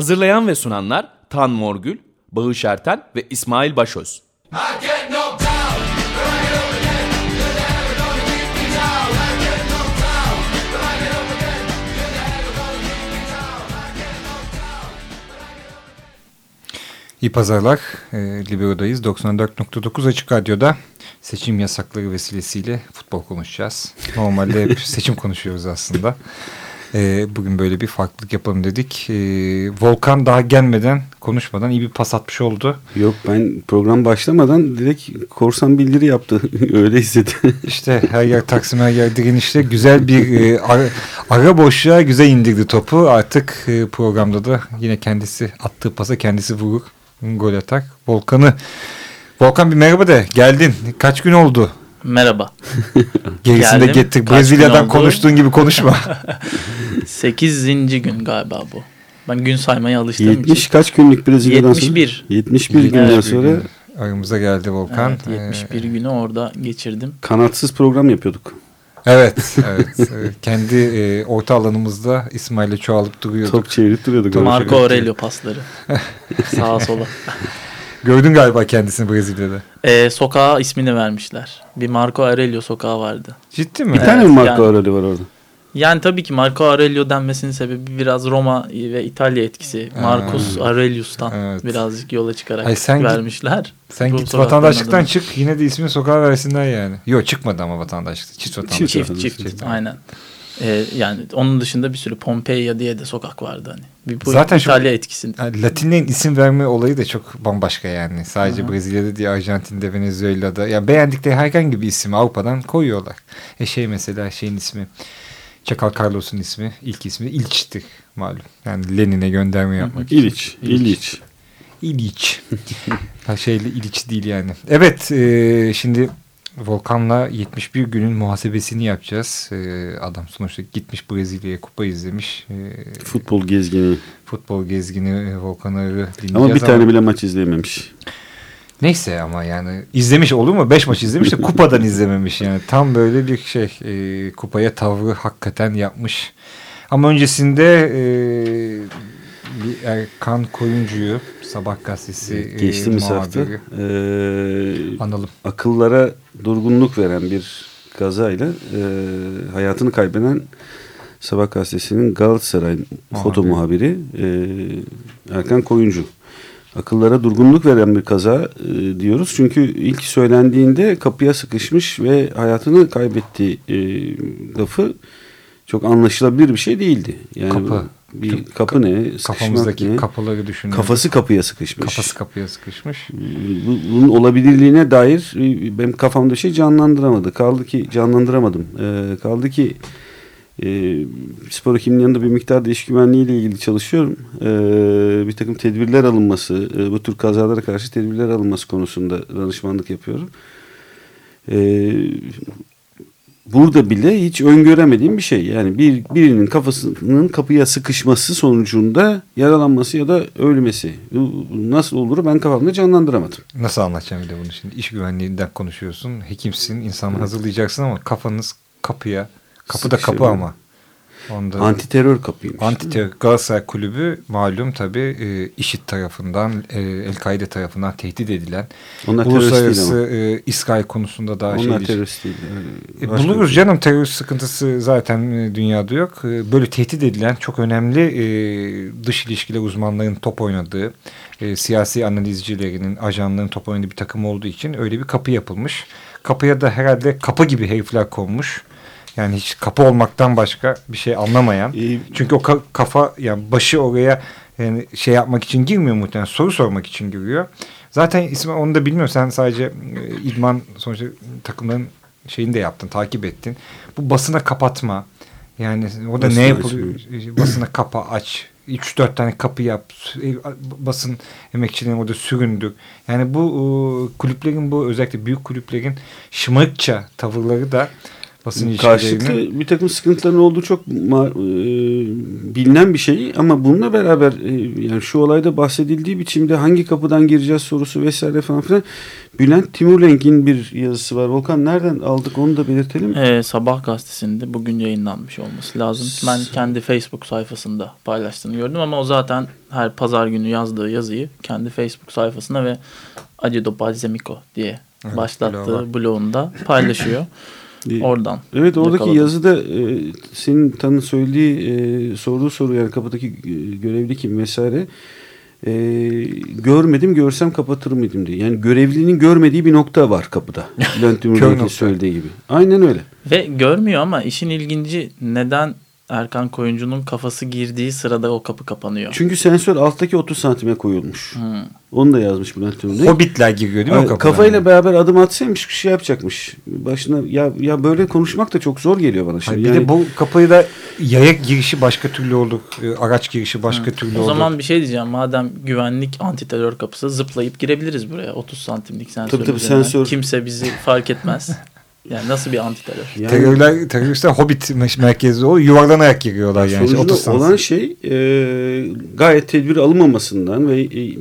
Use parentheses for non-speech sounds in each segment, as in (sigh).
Hazırlayan ve sunanlar Tan Morgül, Bağış Erten ve İsmail Başöz. İyi pazarlar. E, Libero'dayız. 94.9 Açık Radyo'da seçim yasakları vesilesiyle futbol konuşacağız. Normalde hep (laughs) seçim konuşuyoruz aslında. E, bugün böyle bir farklılık yapalım dedik. E, Volkan daha gelmeden, konuşmadan iyi bir pas atmış oldu. Yok ben program başlamadan direkt korsan bildiri yaptı. (laughs) Öyle hissetti. İşte her yer Taksim her yer direnişte güzel bir e, ara, ara boşluğa güzel indirdi topu. Artık e, programda da yine kendisi attığı pasa kendisi vurur. Gol atar. Volkan'ı Volkan bir merhaba de geldin. Kaç gün oldu? Merhaba. (laughs) Gerisinde Geldim. getir. Kaç Brezilya'dan konuştuğun gibi konuşma. (laughs) 8. gün galiba bu. Ben gün saymaya alıştığım 70 için. kaç günlük Brezilya'dan 71. sonra? 71 günden 71 sonra aramıza geldi Volkan. Evet, 71 Ee, günü orada geçirdim. kanatsız program yapıyorduk. Evet, evet. (laughs) Kendi e, orta alanımızda İsmail'le çoğalıp duruyorduk. Top çevirip duruyorduk. Marco. Aurelio pasları. Sağa sola. Gördün galiba kendisini Brezilya'da. Ee, sokağa ismini vermişler. Bir Marco Aurelio sokağı vardı. Ciddi mi? Bir tane Evet, mi Marco yani- Aurelio var orada? Yani tabii ki Marco Aurelio denmesinin sebebi biraz Roma ve İtalya etkisi. Marcus Ha. Aurelius'tan Evet. birazcık yola çıkarak Ay sen git- vermişler. Sen Bu git vatandaşlıktan adını. çık yine de ismini sokağa versinler yani. Yok çıkmadı ama vatandaşlık. Çift vatandaşlık. Çift Çift çift, Çift, aynen. Ee, yani onun dışında bir sürü Pompeya diye de sokak vardı hani. Bir, bu Zaten şu- İtalya etkisi. Yani Latinlerin isim verme olayı da çok bambaşka yani. Sadece Brezilya'da değil Arjantin'de, Venezuela'da. Yani beğendikleri herhangi bir ismi Avrupa'dan koyuyorlar. E şey mesela şeyin ismi Çakal Carlos'un ismi ilk ismi İlç'tir malum. Yani Lenin'e gönderme yapmak için. İliç. İliç. İliç. ha şeyle İliç değil yani. Evet e, şimdi Volkan'la 71 günün muhasebesini yapacağız. E, adam sonuçta gitmiş Brezilya'ya kupa izlemiş. E, Futbol gezgini. futbol gezgini e, Volkan dinleyeceğiz Ama bir tane bile maç izleyememiş. Neyse ama yani izlemiş olur mu? Beş maç izlemiş de (laughs) kupadan izlememiş yani. Tam böyle bir şey e, kupaya tavrı hakikaten yapmış. Ama öncesinde e, bir Erkan Koyuncu'yu Sabah Gazetesi e, Geçtiğimiz hafta muhabiri eee, analım. akıllara durgunluk veren bir kazayla eee, hayatını kaybeden Sabah Gazetesi'nin Galatasaray Muhabiri. foto muhabiri eee, Erkan Koyuncu. Akıllara durgunluk veren bir kaza eee, diyoruz. Çünkü ilk söylendiğinde kapıya sıkışmış ve hayatını kaybettiği eee lafı çok anlaşılabilir bir şey değildi. Yani Kapı. Bir kapı ne? Kafamızdaki ne? kapıları düşünüyoruz. Kafası kapıya sıkışmış. Kafası kapıya sıkışmış. Bu- bunun olabilirliğine dair benim kafamda şey canlandıramadı. Kaldı ki canlandıramadım. Ee, kaldı ki e, spor hekiminin yanında bir miktar da iş güvenliği ile ilgili çalışıyorum. Ee, bir takım tedbirler alınması, e, bu tür kazalara karşı tedbirler alınması konusunda danışmanlık yapıyorum. Ee, burada bile hiç öngöremediğim bir şey. Yani bir birinin kafasının kapıya sıkışması sonucunda yaralanması ya da ölmesi. Nasıl olur ben kafamda canlandıramadım. Nasıl anlatacağım bir de bunu şimdi? İş güvenliğinden konuşuyorsun. Hekimsin, insanı hazırlayacaksın ama kafanız kapıya. Kapı da kapı ama. Onda Anti terör kapıymış. Anti Galatasaray Kulübü malum tabi e, IŞİD tarafından, e, El-Kaide tarafından tehdit edilen Onlar terörist uluslararası e, İsrail konusunda daha şey Onlar terörist değil. E, buluruz şey. canım terörist sıkıntısı zaten e, dünyada yok. E, böyle tehdit edilen çok önemli e, dış ilişkiler uzmanlarının top oynadığı, e, siyasi analizcilerinin, ajanların top oynadığı bir takım olduğu için öyle bir kapı yapılmış. Kapıya da herhalde kapı gibi herifler konmuş. Yani hiç kapı olmaktan başka bir şey anlamayan. Çünkü o ka- kafa yani başı oraya yani şey yapmak için girmiyor muhtemelen. Soru sormak için giriyor. Zaten ismi onu da bilmiyorum. Sen sadece e, idman sonuçta takımların şeyini de yaptın, takip ettin. Bu basına kapatma. Yani o da ne yapılıyor? Basına kapa aç. 3-4 tane kapı yap. E, Basın emekçilerin orada süründür. Yani bu e, kulüplerin bu özellikle büyük kulüplerin şımarıkça tavırları da basın Karşılıklı bir takım sıkıntıların olduğu çok e, bilinen bir şey ama bununla beraber e, yani şu olayda bahsedildiği biçimde hangi kapıdan gireceğiz sorusu vesaire falan filan Bülent Timurlenk'in bir yazısı var. Volkan nereden aldık onu da belirtelim. Ee, Sabah gazetesinde bugün yayınlanmış olması lazım. Ben kendi Facebook sayfasında paylaştığını gördüm ama o zaten her pazar günü yazdığı yazıyı kendi Facebook sayfasına ve Acido Balsamico diye Evet, başlattığı blogunda paylaşıyor. (laughs) Oradan. Evet oradaki yakaladım. yazıda e, senin tanın söylediği e, sorduğu soru yani kapıdaki e, görevli kim vesaire e, görmedim görsem kapatır mıydım diye. Yani görevlinin görmediği bir nokta var kapıda. (laughs) Bülent nokta. söylediği gibi. Aynen öyle. Ve görmüyor ama işin ilginci neden Erkan Koyuncu'nun kafası girdiği sırada o kapı kapanıyor. Çünkü sensör alttaki 30 santime koyulmuş. Hmm. Onu da yazmış Bülent Timurlenk. Hobbitler giriyor değil mi o kapıdan? Kafayla beraber adım atsaymış bir şey yapacakmış. Başına ya ya böyle konuşmak da çok zor geliyor bana şimdi. Hayır, bir Yani- de bu kapıyı da yaya girişi başka türlü oldu. e, Araç girişi başka türlü O oldu. zaman bir şey diyeceğim. Madem güvenlik antiterör kapısı zıplayıp girebiliriz buraya. 30 santimlik sensör. Tabii, tabii, sensör. Kimse bizi fark etmez. (laughs) Yani nasıl bir antiterör? yani- Terörler, teröristler Hobbit me- merkezli oluyor. Yuvarlanarak giriyorlar yani. Sonucunda 30 santim. olan şey e, gayet tedbir alınmamasından ve e,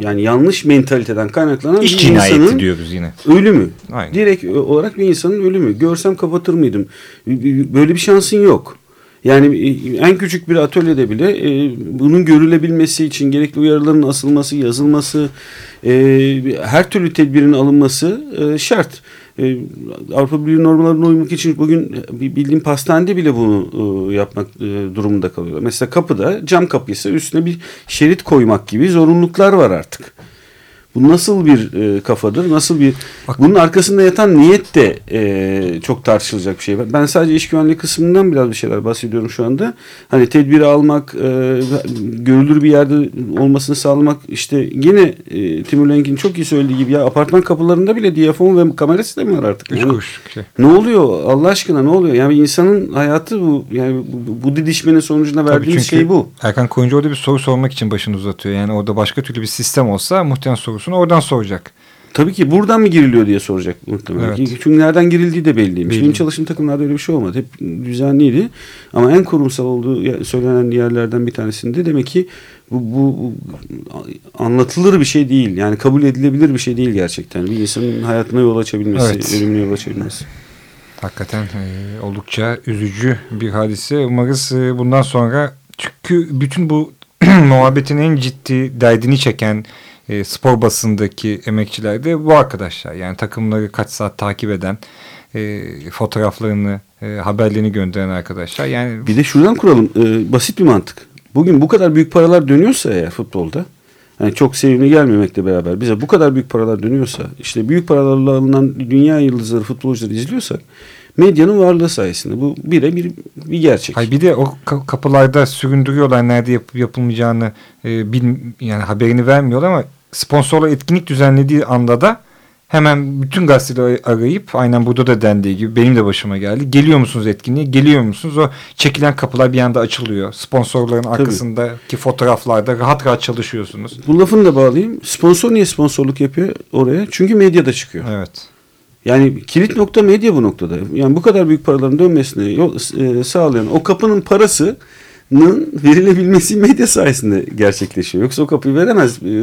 yani yanlış mentaliteden kaynaklanan İş bir cinayeti insanın diyoruz yine. ölümü. Aynen. Direkt olarak bir insanın ölümü. Görsem kapatır mıydım? Böyle bir şansın yok. Yani e, en küçük bir atölyede bile e, bunun görülebilmesi için gerekli uyarıların asılması, yazılması, e, her türlü tedbirin alınması e, şart. E, Avrupa Birliği normlarına uymak için bugün bildiğim pastanede bile bunu e, yapmak e, durumunda kalıyorlar. Mesela kapıda cam kapıysa üstüne bir şerit koymak gibi zorunluluklar var artık. Bu nasıl bir e, kafadır? Nasıl bir bunun arkasında yatan niyet de e, çok tartışılacak bir şey. Ben sadece iş güvenliği kısmından biraz bir şeyler bahsediyorum şu anda. Hani tedbiri almak, e, görülür bir yerde olmasını sağlamak işte yine e, Timur Lenk'in çok iyi söylediği gibi ya apartman kapılarında bile diyafon ve kamera sistemi var artık. Üç Yani. Şey. ne oluyor Allah aşkına ne oluyor? Yani insanın hayatı bu. Yani bu, bu didişmenin sonucunda verdiğimiz şey bu. Erkan Koyuncu orada bir soru sormak için başını uzatıyor. Yani orada başka türlü bir sistem olsa muhtemelen sorusunu oradan soracak. Tabii ki buradan mı giriliyor diye soracak muhtemelen. Evet. Çünkü nereden girildiği de belliymiş. Belli. Benim çalıştığım takımlarda öyle bir şey olmadı. Hep düzenliydi. Ama en kurumsal olduğu söylenen yerlerden bir tanesinde demek ki bu, bu, bu anlatılır bir şey değil. Yani kabul edilebilir bir şey değil gerçekten. Bir insanın hayatına yol açabilmesi, Evet. ölümüne yol açabilmesi. Hakikaten e, oldukça üzücü bir hadise. Umarız e, bundan sonra çünkü bütün bu (clears throat) muhabbetin en ciddi derdini çeken e, spor basındaki emekçiler de bu arkadaşlar. Yani takımları kaç saat takip eden, e, fotoğraflarını, e, haberlerini gönderen arkadaşlar. Yani Bir de şuradan kuralım. e, basit bir mantık. Bugün bu kadar büyük paralar dönüyorsa eğer futbolda yani çok sevimli gelmemekle beraber bize bu kadar büyük paralar dönüyorsa işte büyük paralarla alınan dünya yıldızları futbolcuları izliyorsak medyanın varlığı sayesinde bu bire bir, gerçek. Hayır bir de o ka- kapılarda süründürüyorlar nerede yapıp yapılmayacağını e, bil, yani haberini vermiyorlar ama sponsorla etkinlik düzenlediği anda da hemen bütün gazeteleri arayıp aynen burada da dendiği gibi benim de başıma geldi. Geliyor musunuz etkinliğe? Geliyor musunuz? O çekilen kapılar bir anda açılıyor. Sponsorların arkasındaki fotoğraflarda rahat rahat çalışıyorsunuz. Bu lafını da bağlayayım. Sponsor niye sponsorluk yapıyor oraya? Çünkü medyada çıkıyor. Evet. Yani kilit nokta medya bu noktada. Yani bu kadar büyük paraların dönmesine yol e, sağlayan o kapının parasının verilebilmesi medya sayesinde gerçekleşiyor. Yoksa o kapıyı veremez e,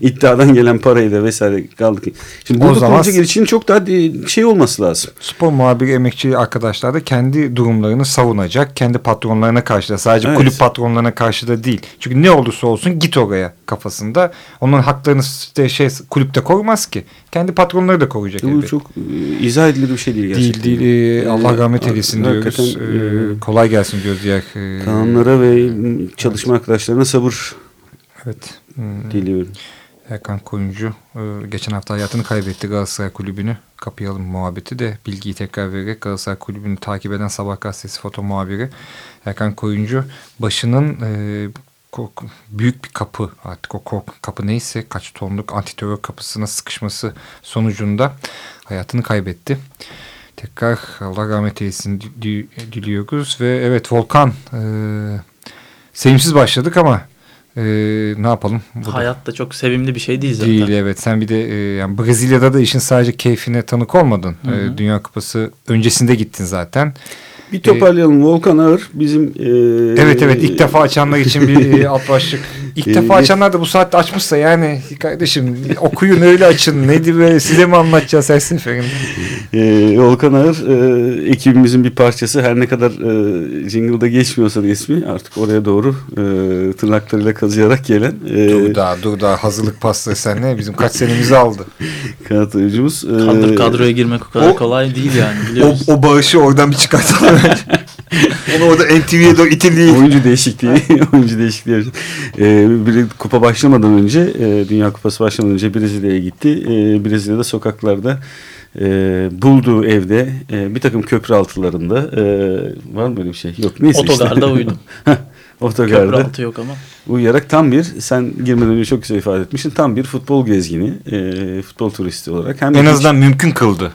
iddiadan gelen parayla vesaire kaldı ki. Şimdi burada zaman- kullanıcı için çok daha şey olması lazım. Spor muhabiri emekçi arkadaşlar da kendi durumlarını savunacak. Kendi patronlarına karşı da sadece Evet. kulüp patronlarına karşı da değil. Çünkü ne olursa olsun git oraya kafasında. Onun haklarını işte şey kulüpte korumaz ki. Kendi patronları da koruyacak. Bu elbette. çok e, izah edilir bir şey değil Değil gerçekten. değil. Ee, Allah rahmet eylesin diyoruz. hakikaten, Ee, kolay gelsin diyoruz diğer. e, Kaanlara ve çalışma arkadaşlarına sabır Evet. Hmm, diliyorum. Erkan Koyuncu e, geçen hafta hayatını kaybetti Galatasaray Kulübü'nü. Kapayalım muhabbeti de bilgiyi tekrar vererek Galatasaray Kulübü'nü takip eden Sabah Gazetesi foto muhabiri Erkan Koyuncu başının e, büyük bir kapı artık o kork kapı neyse kaç tonluk antiterör kapısına sıkışması sonucunda hayatını kaybetti. Tekrar Allah rahmet eylesin di- di- diliyoruz ve evet Volkan e, sevimsiz başladık ama Ee, ne yapalım? Bu Hayat da çok sevimli bir şey değil zaten. Değil evet. Sen bir de e, yani Brezilya'da da işin sadece keyfine tanık olmadın. Hı hı. Ee, Dünya Kupası öncesinde gittin zaten. Bir toparlayalım. Volkan Ağır bizim... e, Evet evet ilk defa açanlar için bir e, (laughs) alt başlık. İlk Ee, defa açanlar da bu saatte açmışsa yani kardeşim okuyun öyle açın. Nedir böyle size mi anlatacağız her seferinde? E, Volkan Ağır e, ekibimizin bir parçası. Her ne kadar e, jingle'da geçmiyorsa da ismi artık oraya doğru e, tırnaklarıyla kazıyarak gelen e, dur daha dur daha hazırlık pastası sen ne bizim kaç senemizi aldı. kanat oyuncumuz. E, Kadro, kadroya girmek o kadar o- kolay değil yani biliyor O, o bağışı oradan bir çıkartalım. Onu orada NTV'ye doğru itileyim. oyuncu değişikliği (laughs) oyuncu değişikliği ee, bir kupa başlamadan önce e, Dünya Kupası başlamadan önce Brezilya'ya gitti e, Brezilya'da sokaklarda e, bulduğu evde e, bir takım köprü altılarında e, var mı öyle bir şey yok neyse Otogarda işte. (laughs) uyudum. Köprü otogarda altı yok ama. uyuyarak tam bir sen girmeden önce çok güzel ifade etmişsin tam bir futbol gezgini e, futbol turisti olarak hem de En hiç- azından mümkün kıldı.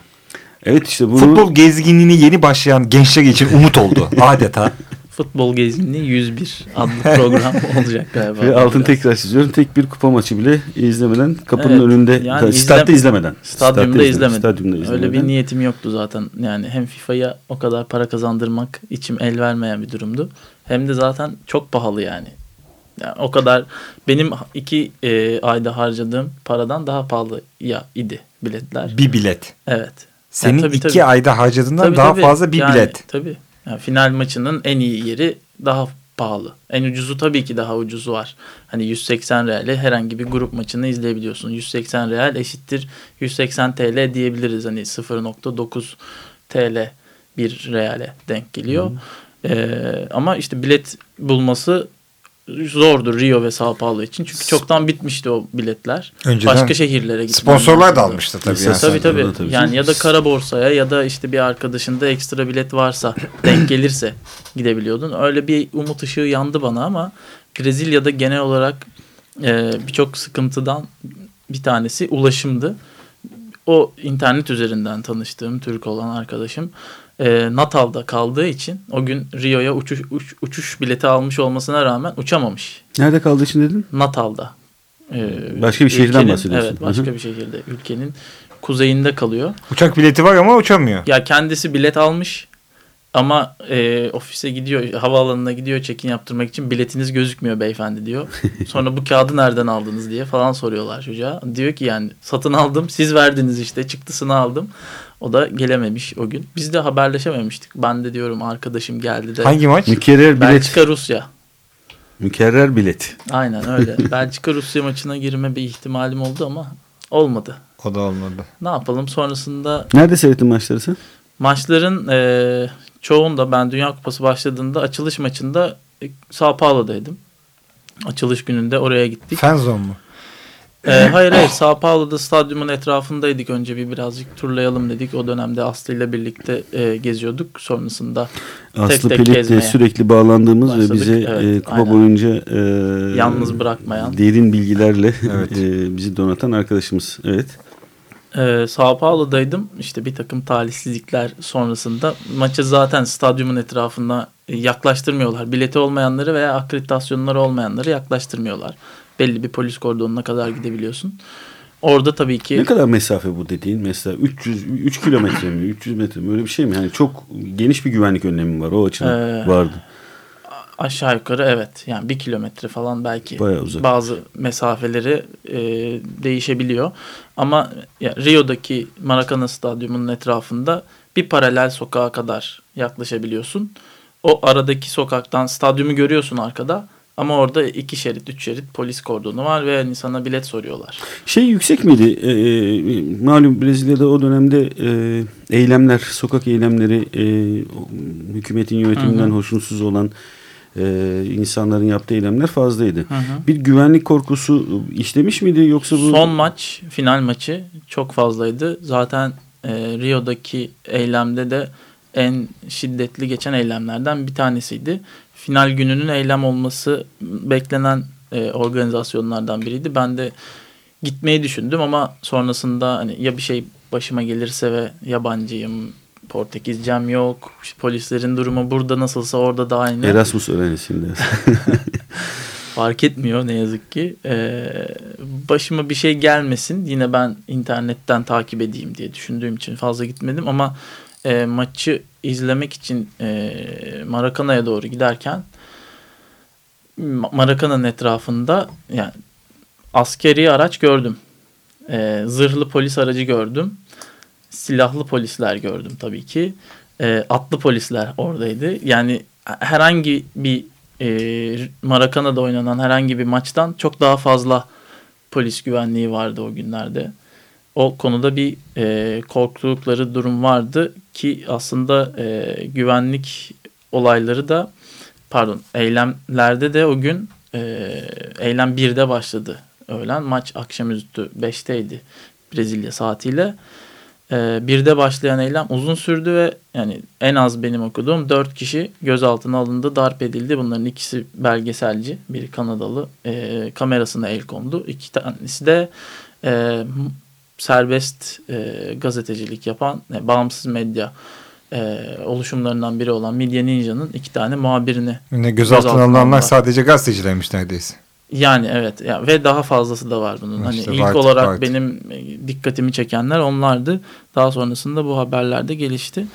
Evet işte bunu Futbol gezginliğini yeni başlayan gençler için umut oldu (laughs) adeta. Futbol Gezginliği 101 adlı (laughs) program olacak galiba. ve altın tekrar çiziyorum tık bir kupa maçı bile izlemeden kapının Evet, önünde yani statta izlem- izlemeden Stadyumda Statta izlemedim. stadyumda izlemeden. Öyle bir niyetim yoktu zaten. Yani hem FIFA'ya o kadar para kazandırmak içim el vermeyen bir durumdu. Hem de zaten çok pahalı yani. Yani o kadar benim iki e, ayda harcadığım paradan daha pahalı ya idi biletler. bir bilet. Evet. Senin Yani tabii, iki tabii. ayda harcadığından Tabii, daha tabii. fazla bir Yani bilet. Tabii. Yani final maçının en iyi yeri daha pahalı. En ucuzu tabii ki daha ucuzu var. Hani 180 reale herhangi bir grup maçını izleyebiliyorsun. 180 real eşittir 180 TL diyebiliriz. Hani 0.9 TL bir reale denk geliyor. Ee, ama işte bilet bulması zordu Rio ve Sao Paulo için. Çünkü çoktan bitmişti o biletler. Önceden Başka şehirlere gitmem Sponsorlar da almıştı tabii. Yani. Tabii tabii. Tabii, tabii. Yani ya da kara borsaya ya da işte bir arkadaşında ekstra bilet varsa (clears throat) denk gelirse gidebiliyordun. Öyle bir umut ışığı yandı bana ama Brezilya'da genel olarak e, birçok sıkıntıdan bir tanesi ulaşımdı. O internet üzerinden tanıştığım Türk olan arkadaşım e, Natal'da kaldığı için o gün Rio'ya uçuş, uç- uçuş bileti almış olmasına rağmen uçamamış. Nerede kaldığı için dedin? Natal'da. Ee, Başka bir şehirden ülkenin- bahsediyorsun. Evet başka Hı hı. bir şehirde. Ülkenin kuzeyinde kalıyor. Uçak bileti var ama uçamıyor. Ya kendisi bilet almış ama e, ofise gidiyor, havaalanına gidiyor check-in yaptırmak için biletiniz gözükmüyor beyefendi diyor. (laughs) Sonra bu kağıdı nereden aldınız diye falan soruyorlar çocuğa. Diyor ki yani satın aldım siz verdiniz işte çıktısını aldım. O da gelememiş o gün. Biz de haberleşememiştik. Ben de diyorum arkadaşım geldi de. Hangi maç? Mükerrer bilet. Belçika Rusya. Mükerrer bilet. Aynen öyle. (laughs) Belçika Rusya maçına girme bir ihtimalim oldu ama olmadı. O da olmadı. Ne yapalım sonrasında Nerede seyrettin maçları sen? maçların e, çoğunda ben Dünya Kupası başladığında açılış maçında e, Sao Paulo'daydım. Açılış gününde oraya gittik. Fanzone mu? E, hayır hayır Sao Paulo'da stadyumun etrafındaydık. Önce bir birazcık turlayalım dedik. O dönemde Aslı ile birlikte e, geziyorduk. Sonrasında Aslı tek Pelit'le gezmeye sürekli bağlandığımız ve başladık. bize Evet, e, kupa aynen. boyunca e, yalnız bırakmayan. derin bilgilerle Evet. (laughs) e, bizi donatan arkadaşımız. Evet. Ee, Sao Paulo'daydım. İşte bir takım talihsizlikler sonrasında maçı zaten stadyumun etrafına e, yaklaştırmıyorlar. Bileti olmayanları veya akreditasyonları olmayanları yaklaştırmıyorlar. Belli bir polis kordonuna kadar gidebiliyorsun. Orada tabii ki Ne kadar mesafe bu dediğin? Mesela 300 3 kilometre mi? 300 metre mi? Öyle bir şey mi? Yani çok geniş bir güvenlik önlemi var. O açıdan Ee, vardı. Aşağı yukarı evet yani bir kilometre falan belki Bayağı uzak. bazı mesafeleri e, değişebiliyor. Ama ya, Rio'daki Maracana Stadyumu'nun etrafında bir paralel sokağa kadar yaklaşabiliyorsun. O aradaki sokaktan stadyumu görüyorsun arkada. Ama orada iki şerit, üç şerit polis kordonu var ve hani sana bilet soruyorlar. Şey yüksek miydi? Ee, e, malum Brezilya'da o dönemde e, eylemler, sokak eylemleri, e, hükümetin yönetiminden hoşnutsuz olan e, insanların yaptığı eylemler fazlaydı. Hı hı. Bir güvenlik korkusu işlemiş miydi yoksa bu? Son maç, final maçı çok fazlaydı. Zaten e, Rio'daki eylemde de en şiddetli geçen eylemlerden bir tanesiydi. Final gününün eylem olması beklenen e, organizasyonlardan biriydi. Ben de gitmeyi düşündüm ama sonrasında hani ya bir şey başıma gelirse ve yabancıyım, Portekizcem yok, işte polislerin durumu burada nasılsa orada da aynı Erasmus öğrencisiyim de. (laughs) fark etmiyor ne yazık ki. Ee, başıma bir şey gelmesin yine ben internetten takip edeyim diye düşündüğüm için fazla gitmedim ama e, maçı izlemek için e, Maracana'ya doğru giderken Maracana'nın etrafında yani askeri araç gördüm. E, zırhlı polis aracı gördüm. Silahlı polisler gördüm tabii ki. E, atlı polisler oradaydı. Yani herhangi bir e, Maracana'da oynanan herhangi bir maçtan çok daha fazla polis güvenliği vardı o günlerde. O konuda bir e, korktukları durum vardı ki aslında e, güvenlik olayları da pardon eylemlerde de o gün e, eylem 1'de başladı öğlen. Maç akşamüstü 5'teydi Brezilya saatiyle. E, birde başlayan eylem uzun sürdü ve yani en az benim okuduğum 4 kişi gözaltına alındı, darp edildi. Bunların ikisi belgeselci, biri Kanadalı. E, kamerasına el kondu. İki tanesi de e, serbest e, gazetecilik yapan, e, bağımsız medya e, oluşumlarından biri olan Media Ninja'nın iki tane muhabirini ne gözaltına alınanlar alınlar. sadece gazetecilermiş neredeyse. Yani evet ya ve daha fazlası da var bunun. İşte hani ilk olarak var. benim e, dikkatimi çekenler onlardı. Daha sonrasında bu haberlerde gelişti.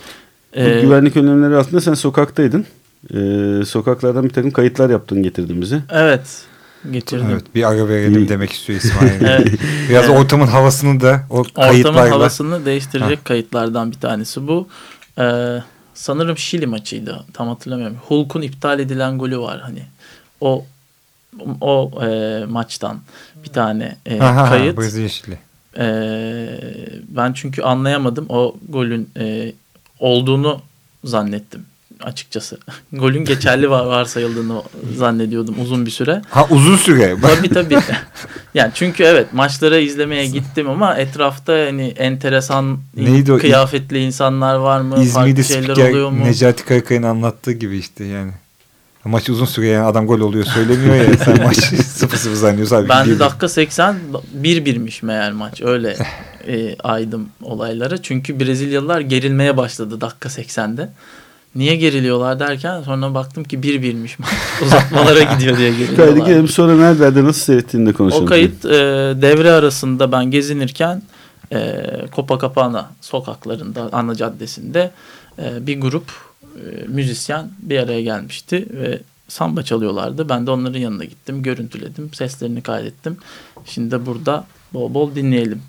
Ee, güvenlik önlemleri altında sen sokaktaydın. Ee, sokaklardan bir takım kayıtlar yaptın getirdin bize. Evet. Getirdim. Evet, bir ara verelim demek istiyor İsmail. (laughs) evet. Biraz evet. ortamın havasını da o kayıtlarla. Ortamın havasını değiştirecek ha. kayıtlardan bir tanesi bu. Ee, sanırım Şili maçıydı. Tam hatırlamıyorum. Hulk'un iptal edilen golü var hani. O o e, maçtan bir tane e, Aha, kayıt. Brezilya Şili. E, ben çünkü anlayamadım o golün e, olduğunu zannettim açıkçası. (laughs) Golün geçerli varsayıldığını zannediyordum uzun bir süre. Ha uzun süre. (laughs) tabii tabii. (laughs) yani çünkü evet maçlara izlemeye gittim ama etrafta hani enteresan Neydi o? kıyafetli insanlar var mı? İzmir'de Farklı şeyler oluyor mu? Necati Kaykay'ın anlattığı gibi işte yani. Maç uzun süre yani adam gol oluyor söylemiyor ya sen maç (laughs) 0-0 zannediyorsun. Abi, ben de dakika 80 1-1'miş meğer maç öyle (laughs) e, aydım olaylara. Çünkü Brezilyalılar gerilmeye başladı dakika 80'de. Niye geriliyorlar derken sonra baktım ki bir birmiş (laughs) uzatmalara gidiyor diye geriliyorlar. Kaydı gelelim sonra nerelerde nasıl seyrettiğinde konuşalım. O kayıt e, devre arasında ben gezinirken e, Copacabana sokaklarında ana caddesinde e, bir grup müzisyen bir araya gelmişti ve samba çalıyorlardı. Ben de onların yanına gittim, görüntüledim, seslerini kaydettim. Şimdi de burada bol bol dinleyelim.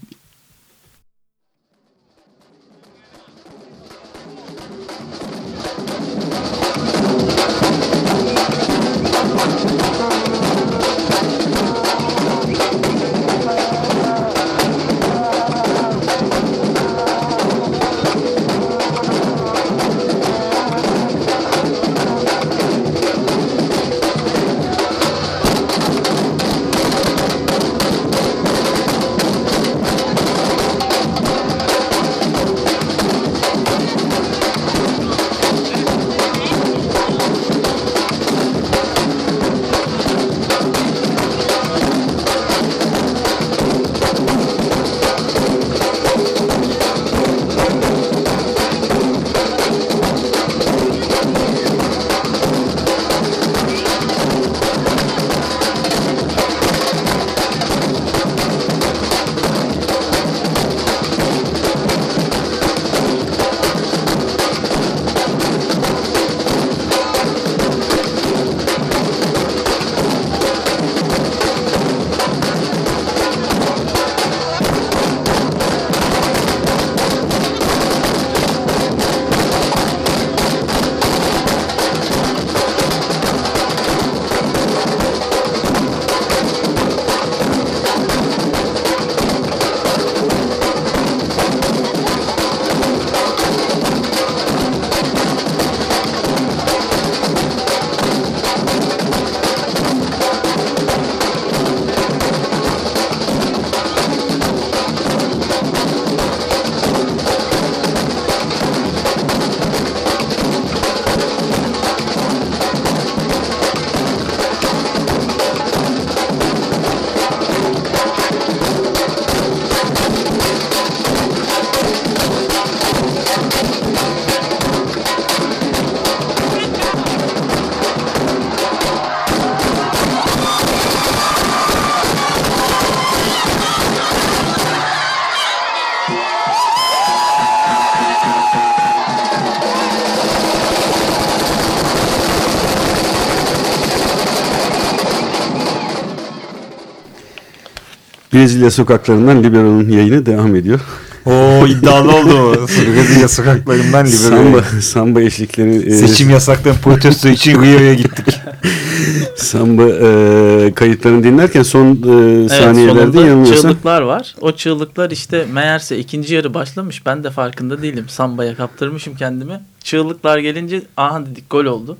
Brezilya sokaklarından Libero'nun yayını devam ediyor. Oo iddialı (laughs) oldu. Brezilya sokaklarından Samba, Libero'ya. samba eşlikleri. e, Seçim yasaklarının protesto için Rio'ya gittik. (laughs) Samba e, kayıtlarını dinlerken son e, Evet saniyelerde sonunda yanılmıyorsam. çığlıklar var. O çığlıklar işte meğerse ikinci yarı başlamış. Ben de farkında değilim. Sambaya kaptırmışım kendimi. Çığlıklar gelince aha dedik gol oldu.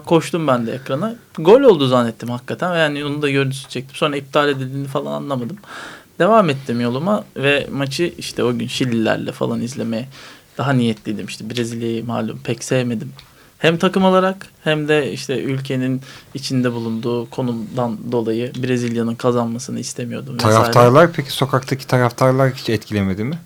Koştum ben de ekrana. Gol oldu zannettim hakikaten. Yani onu da görüntüsü çektim. Sonra iptal edildiğini falan anlamadım. Devam ettim yoluma ve maçı işte o gün Şililerle falan izlemeye daha niyetliydim. İşte Brezilya'yı malum pek sevmedim. Hem takım olarak hem de işte ülkenin içinde bulunduğu konumdan dolayı Brezilya'nın kazanmasını istemiyordum. vesaire. Taraftarlar peki sokaktaki taraftarlar hiç etkilemedi mi?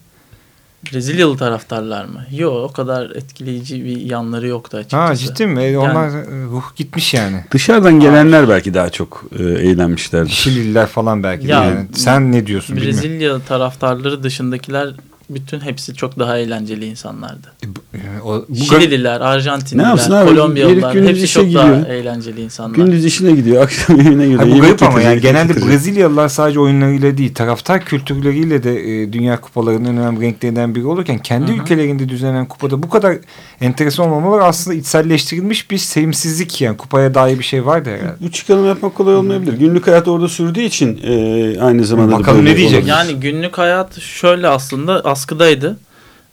Brezilyalı taraftarlar mı? Yok o kadar etkileyici bir yanları yoktu açıkçası. Ha ciddi mi? E, Onlar e, ruh gitmiş yani. Dışarıdan gelenler belki daha çok e, eğlenmişlerdir. Şilililer falan belki de Ya, yani. Sen ne diyorsun bilmiyorum. Brezilya taraftarları dışındakiler bütün hepsi çok daha eğlenceli insanlardı. E, bu- e, o- bu Şilililer, Arjantinliler? Kolombiyalılar hepsi çok daha gidiyor. eğlenceli insanlar. Gündüz işine gidiyor, akşam (laughs) evine gidiyor. Hayır, bu garip ama yani genelde getirecek. Brezilyalılar sadece oyunlarıyla değil taraftar kültürleriyle de e, dünya kupalarının en önemli renklerinden biri olurken kendi Hı hı. ülkelerinde düzenlenen kupada bu kadar enteresan olmamaları aslında içselleştirilmiş bir sevimsizlik yani kupaya dair bir şey vardı herhalde. Bu çıkarım yapmak kolay olmayabilir. Günlük hayat orada sürdüğü için e, aynı zamanda da Bakalım ne diyecek? olabilir. Yani günlük hayat şöyle aslında askıdaydı.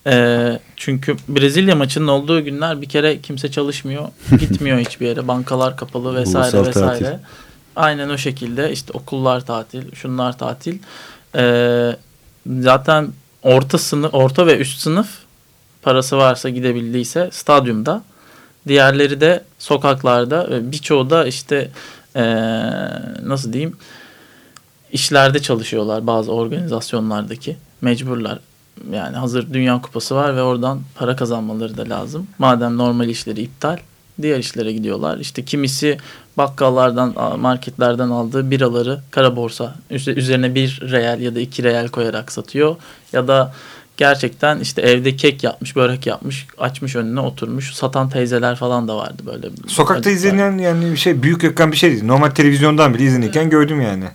Ee, çünkü Brezilya maçının olduğu günler bir kere kimse çalışmıyor. (laughs) Gitmiyor hiçbir yere. Bankalar kapalı vesaire Ulusal vesaire. tatil. Aynen o şekilde işte okullar tatil, şunlar tatil. Ee, zaten orta sınıf, orta ve üst sınıf parası varsa gidebildiyse stadyumda. Diğerleri de sokaklarda ve birçoğu da işte ee, nasıl diyeyim işlerde çalışıyorlar bazı organizasyonlardaki mecburlar. Yani hazır Dünya Kupası var ve oradan para kazanmaları da lazım. Madem normal işleri iptal, diğer işlere gidiyorlar. İşte kimisi bakkallardan, marketlerden aldığı biraları kara borsa üze- üzerine bir reel ya da iki reel koyarak satıyor. Ya da gerçekten işte evde kek yapmış, börek yapmış, açmış önüne oturmuş. Satan teyzeler falan da vardı böyle. Sokakta Acıklar. izlenen yani bir şey büyük ekran bir şey değil. Normal televizyondan bile izlenirken gördüm yani.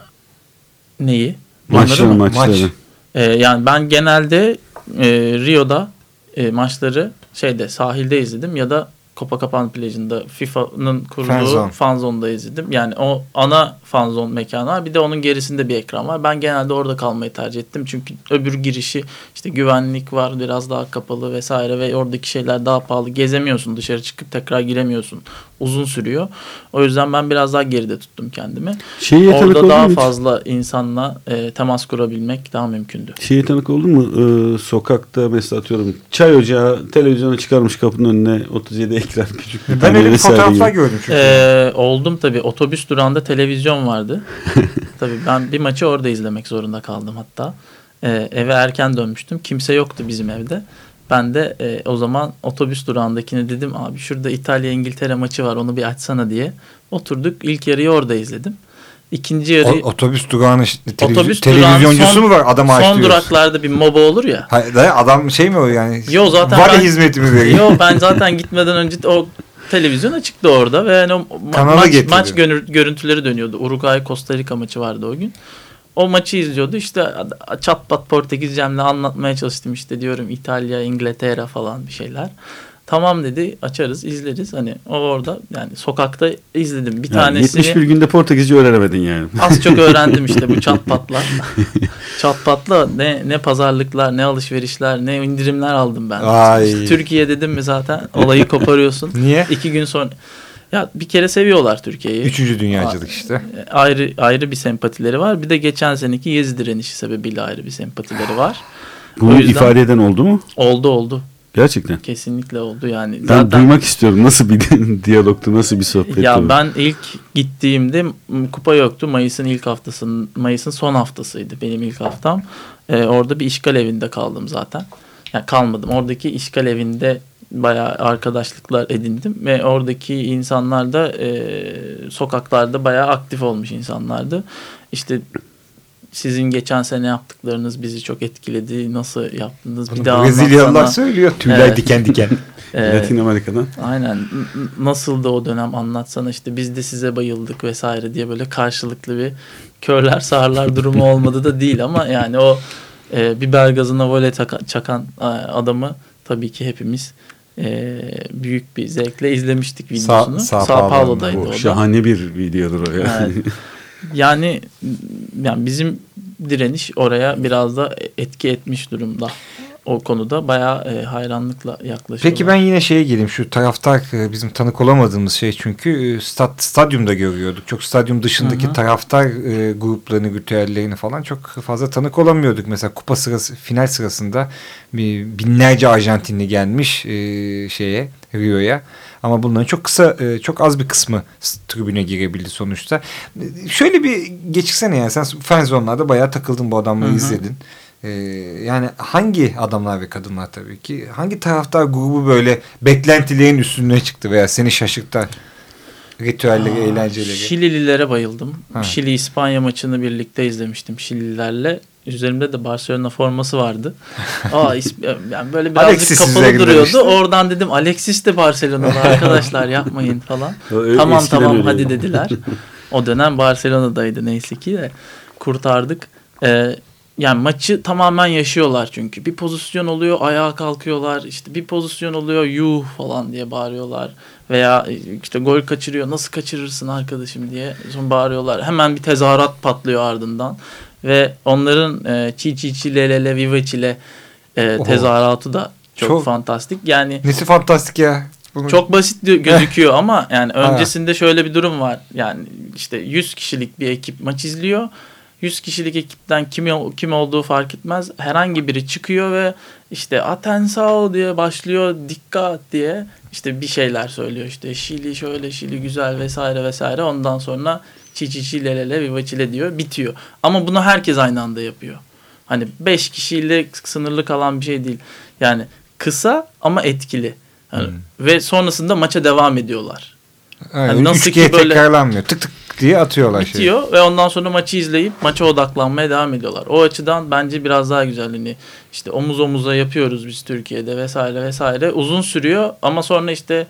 Neyi? Maçları mı? maçları. Maç. Ee, yani ben genelde e, Rio'da e, maçları şeyde sahilde izledim ya da Copacabana plajında FIFA'nın kurduğu Fanzone. fanzone'da izledim. Yani o ana fanzone mekanı var. Bir de onun gerisinde bir ekran var. Ben genelde orada kalmayı tercih ettim. Çünkü öbür girişi işte güvenlik var biraz daha kapalı vesaire ve oradaki şeyler daha pahalı. Gezemiyorsun dışarı çıkıp tekrar giremiyorsun. Uzun sürüyor. O yüzden ben biraz daha geride tuttum kendimi. Şeye Orada daha mu hiç? fazla insanla e, temas kurabilmek daha mümkündü. Şeye tanık oldun mu? Ee, sokakta mesela atıyorum çay ocağı televizyonu çıkarmış kapının önüne 37 ekran küçük bir Ben öyle fotoğraflar gibi. gördüm çünkü. Ee, oldum tabii. Otobüs durağında televizyon vardı. (laughs) tabii ben bir maçı orada izlemek zorunda kaldım hatta. Ee, eve erken dönmüştüm. Kimse yoktu bizim evde. Ben de e, o zaman otobüs durağındakine dedim abi şurada İtalya İngiltere maçı var onu bir açsana diye. Oturduk ilk yarıyı orada izledim. İkinci yarı O- otobüs durağının televiz- otobüs televizyoncusu son- mu var adam son açtırıyor. duraklarda bir moba olur ya. Hayır, adam şey mi o yani? Yo, zaten Vale ben- hizmeti mi veriyor? Yo ben (laughs) zaten gitmeden önce o televizyon açıktı orada ve yani o Kanala maç, getirdi. maç görüntüleri dönüyordu. Uruguay Costa Rica maçı vardı o gün. O maçı izliyordu. İşte çat pat Portekizcemle anlatmaya çalıştım işte diyorum İtalya, İngiltere falan bir şeyler. Tamam dedi açarız izleriz. Hani o orada yani sokakta izledim. Bir Yani tanesini 71 günde Portekizce öğrenemedin yani. az çok (laughs) öğrendim işte bu çat patla. çat patla ne ne pazarlıklar, ne alışverişler, ne indirimler aldım ben. Ay. İşte Türkiye dedim mi zaten olayı koparıyorsun. (laughs) Niye? İki gün sonra ya bir kere seviyorlar Türkiye'yi. Üçüncü dünyacılık işte. Ayrı ayrı bir sempatileri var. Bir de geçen seneki Yezi direnişi sebebiyle ayrı bir sempatileri var. Bunu yüzden- ifade eden oldu mu? Oldu oldu. Gerçekten. Kesinlikle oldu yani. Ben Zaten duymak istiyorum. Nasıl bir (laughs) diyalogtu, nasıl bir sohbetti? ya bu? ben ilk gittiğimde kupa yoktu. Mayıs'ın ilk haftasının Mayıs'ın son haftasıydı benim ilk haftam. Ee, orada bir işgal evinde kaldım zaten. Yani kalmadım. Oradaki işgal evinde bayağı arkadaşlıklar edindim ve oradaki insanlar da e, sokaklarda bayağı aktif olmuş insanlardı. İşte sizin geçen sene yaptıklarınız bizi çok etkiledi. Nasıl yaptınız? Bunu bir daha Brezilyalılar söylüyor. Tüyler Evet. diken diken. (laughs) Latin Amerika'dan. Aynen. Nasıldı o dönem anlatsana işte biz de size bayıldık vesaire diye böyle karşılıklı bir körler sağırlar durumu (laughs) olmadı da değil ama yani o e, biber gazına taka- çakan e, adamı tabii ki hepimiz e, büyük bir zevkle izlemiştik videosunu. Sağ, Sağ Paulo'da. Paulo'daydı o da. şahane bir videodur o ya. Evet. (laughs) Yani yani bizim direniş oraya biraz da etki etmiş durumda. O konuda bayağı e, hayranlıkla yaklaşıyorlar. Peki ben yine şeye geleyim. Şu taraftar e, bizim tanık olamadığımız şey çünkü e, stat, stadyumda görüyorduk. Çok stadyum dışındaki Hı hı. taraftar e, gruplarını, ritüellerini falan çok fazla tanık olamıyorduk. Mesela kupa sırası, final sırasında binlerce Arjantinli gelmiş e, şeye Rio'ya. Ama bunların çok kısa, e, çok az bir kısmı tribüne girebildi sonuçta. E, Şöyle bir geçirsene yani sen fanzone'larda bayağı takıldın bu adamları Hı hı. izledin. Ee, yani hangi adamlar ve kadınlar tabii ki hangi taraftar grubu böyle beklentilerin üstüne çıktı veya seni şaşırttı ritüelleri, Aa, eğlenceleri? Şilililere bayıldım. Ha. Şili İspanya maçını birlikte izlemiştim Şilililerle. Üzerimde de Barcelona forması vardı. (laughs) Aa yani böyle birazcık kapalı duruyordu. işte. Oradan dedim Alexis de Barcelona'da arkadaşlar yapmayın falan. (laughs) O, tamam tamam öyleydi. hadi dediler. O dönem Barcelona'daydı neyse ki de kurtardık. Ee, yani maçı tamamen yaşıyorlar çünkü. Bir pozisyon oluyor ayağa kalkıyorlar. İşte bir pozisyon oluyor yuh falan diye bağırıyorlar. Veya işte gol kaçırıyor nasıl kaçırırsın arkadaşım diye sonra bağırıyorlar. Hemen bir tezahürat patlıyor ardından. Ve onların e, çi çi çi le le le viva çile e, tezahüratı da çok, Çok- fantastik. Yani Nesi fantastik ya. Bunu- çok basit (laughs) gözüküyor ama yani öncesinde şöyle bir durum var. Yani işte 100 kişilik bir ekip maç izliyor. 100 kişilik ekipten kim kim olduğu fark etmez. Herhangi biri çıkıyor ve işte atensao diye başlıyor dikkat diye işte bir şeyler söylüyor işte Şili şöyle Şili güzel vesaire vesaire ondan sonra çi çi çi le le le viva çile diyor bitiyor. Ama bunu herkes aynı anda yapıyor. Hani 5 kişiyle sınırlı kalan bir şey değil. Yani kısa ama etkili. Hani Ve sonrasında maça devam ediyorlar. Aynen, Hani nasıl ki böyle- tekrarlanmıyor. Tık tık diye atıyorlar şeyi. Bitiyor ve ondan sonra maçı izleyip maça odaklanmaya devam ediyorlar. O açıdan bence biraz daha güzel. Hani işte omuz omuza yapıyoruz biz Türkiye'de vesaire vesaire. Uzun sürüyor ama sonra işte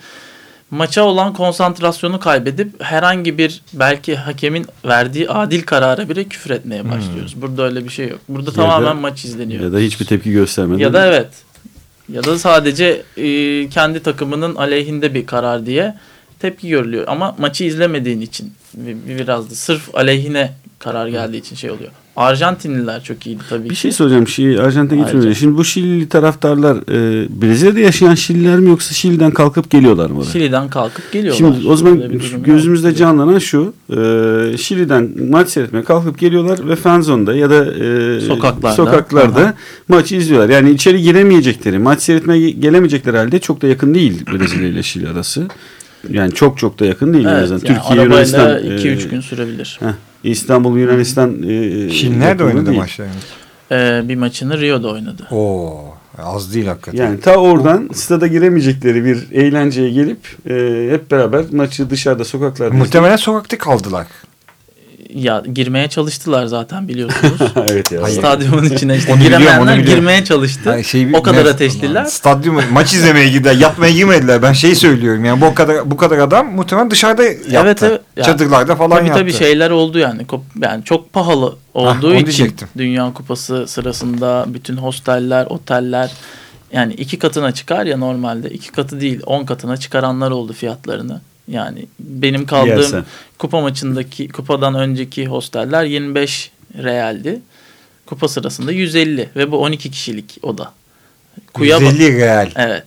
maça olan konsantrasyonu kaybedip herhangi bir belki hakemin verdiği adil karara bile küfür etmeye Hmm. başlıyoruz. Burada öyle bir şey yok. Burada Ya tamamen da- maç izleniyor. Ya da hiçbir tepki göstermeden. Ya da evet. Ya da sadece e, kendi takımının aleyhinde bir karar diye tepki görülüyor. Ama maçı izlemediğin için bi- biraz da sırf aleyhine karar geldiği için şey oluyor. Arjantinliler çok iyiydi tabii Bir ki. şey soracağım. Şii, Arjantin'e gitmeden. Şimdi bu Şilili taraftarlar e, Brezilya'da yaşayan Şililer mi yoksa Şili'den kalkıp geliyorlar mı oraya? Şili'den kalkıp geliyorlar. Şimdi o zaman gözümüzde canlanan şu. E, Şili'den maç seyretmeye kalkıp geliyorlar ve fanzone'da ya da e, Sokaklarda. sokaklarda Aha. maçı izliyorlar. Yani içeri giremeyecekleri, maç seyretmeye gelemeyecekleri halde çok da yakın değil Brezilya ile Şili arası. Yani çok çok da yakın değil Evet, yani Türkiye, Yunanistan, 2-3 e, gün sürebilir. heh, İstanbul, Yunanistan. E, Şili nerede oynadı değil. maçlarını? Ee, bir maçını Rio'da oynadı. Oo, az değil hakikaten. Yani ta oradan stada giremeyecekleri bir eğlenceye gelip e, hep beraber maçı dışarıda sokaklarda Muhtemelen sokakta kaldılar. Ya girmeye çalıştılar zaten biliyorsunuz. (laughs) evet ya. Stadyumun içine işte Onu giremeyenler biliyorum. girmeye çalıştı. Yani şey- o kadar ateşliler. Stadyum maç izlemeye gider. Yatmaya girmediler. Ben şey söylüyorum yani bu kadar bu kadar adam muhtemelen dışarıda yattı. Evet, evet. Ya, Çadırlarda falan tabii yattı. tabii şeyler oldu yani. Yani çok pahalı olduğu onu için diyecektim. Dünya Kupası sırasında bütün hosteller, oteller yani iki katına çıkar ya normalde. iki katı değil, on katına çıkaranlar oldu fiyatlarını. Yani benim kaldığım Yersen. kupa maçındaki kupadan önceki hosteller 25 realdi. Kupa sırasında 150 ve bu 12 kişilik oda. Kuyaba, 150 real. Evet.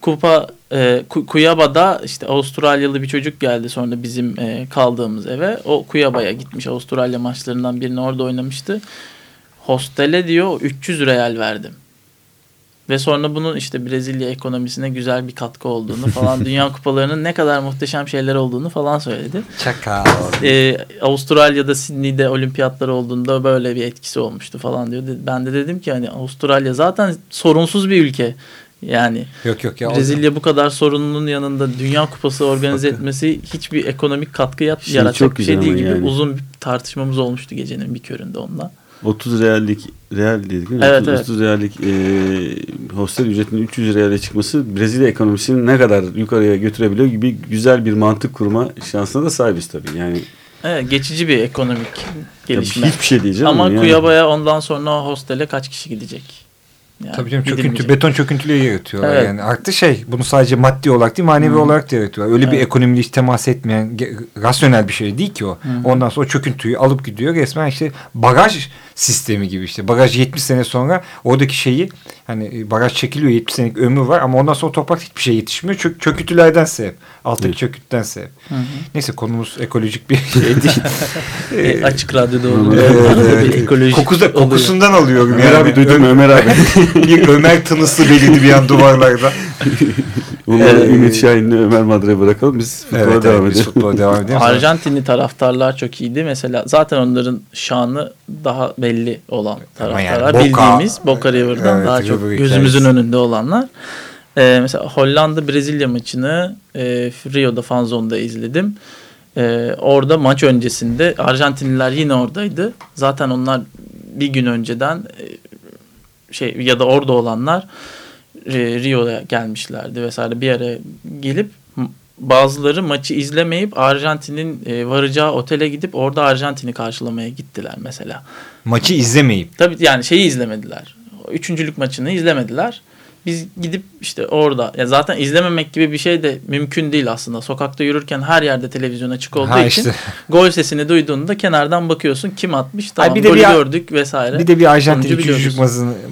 Kupa e, Ku- Kuyaba'da işte Avustralyalı bir çocuk geldi sonra bizim e, kaldığımız eve. O Kuyaba'ya gitmiş Avustralya maçlarından birini orada oynamıştı. Hostele diyor 300 real verdim. Ve sonra bunun işte Brezilya ekonomisine güzel bir katkı olduğunu falan (laughs) Dünya Kupalarının ne kadar muhteşem şeyler olduğunu falan söyledi. Çakal. Ee, Avustralya'da Sydney'de olimpiyatlar olduğunda böyle bir etkisi olmuştu falan diyor. Ben de dedim ki hani Avustralya zaten sorunsuz bir ülke. Yani Yok yok ya. Brezilya bu kadar sorunun yanında Dünya Kupası organize etmesi hiçbir ekonomik katkı yat- Şey yaratacak çok bir şey güzel değil gibi yani. uzun bir tartışmamız olmuştu gecenin bir köründe onunla. 30 reallik real dedik değil mi? Evet, 30, evet. 30 reallik e, hostel ücretinin 300 reale çıkması Brezilya ekonomisini ne kadar yukarıya götürebiliyor gibi güzel bir mantık kurma şansına da sahibiz tabii. Yani Evet, geçici bir ekonomik gelişme. hiçbir şey diyeceğim Ama yani. Kuyaba'ya ondan sonra hostele kaç kişi gidecek? Yani Tabii canım çöküntü, beton çöküntüleri yaratıyorlar Evet. yani. Artı şey bunu sadece maddi olarak değil manevi Hı. olarak da yaratıyorlar. Öyle bir Evet. ekonomiyle hiç temas etmeyen rasyonel bir şey değil ki o. Ondan sonra o çöküntüyü alıp gidiyor. Resmen işte bagaj sistemi gibi işte. Bagaj 70 sene sonra oradaki şeyi hani e, bagaj çekiliyor 70 senelik ömrü var ama ondan sonra toprak hiçbir şey yetişmiyor. Çök, çöküntülerden sebep. Alttaki Evet. çöküntüden sebep. Hı hı. Neyse konumuz ekolojik bir şey (laughs) değil. E, açık radyoda olur. evet, evet. ekolojik Kokusu, oluyor. kokusundan alıyorum. Ömer abi duydun mu Ömer abi? (laughs) bir Ömer tınısı belirdi bir an duvarlarda. (laughs) Bunları Ee, Ümit Şahin'le Ömer Madra'ya bırakalım. Biz futbola Evet, devam evet, edelim. futbola devam edelim. Arjantinli taraftarlar çok iyiydi. Mesela zaten onların şanı daha belli olan Ama yani taraftarlar. Boca- Bildiğimiz Boca River'dan Evet, daha çok hikayesi. gözümüzün önünde olanlar. Ee, mesela Hollanda-Brezilya maçını e, Rio'da fan zone'da izledim. Ee, orada maç öncesinde Arjantinliler yine oradaydı. Zaten onlar bir gün önceden e, şey ya da orada olanlar e, Rio'ya gelmişlerdi vesaire bir yere gelip bazıları maçı izlemeyip Arjantin'in e, varacağı otele gidip orada Arjantin'i karşılamaya gittiler mesela. Maçı izlemeyip. Tabii yani şeyi izlemediler. Üçüncülük maçını izlemediler. Biz gidip işte orada ya zaten izlememek gibi bir şey de mümkün değil aslında. Sokakta yürürken her yerde televizyon açık olduğu Ha için işte. gol sesini duyduğunda kenardan bakıyorsun kim atmış tamam bir de golü bir- gördük vesaire. Bir de bir Arjantin üçüncülük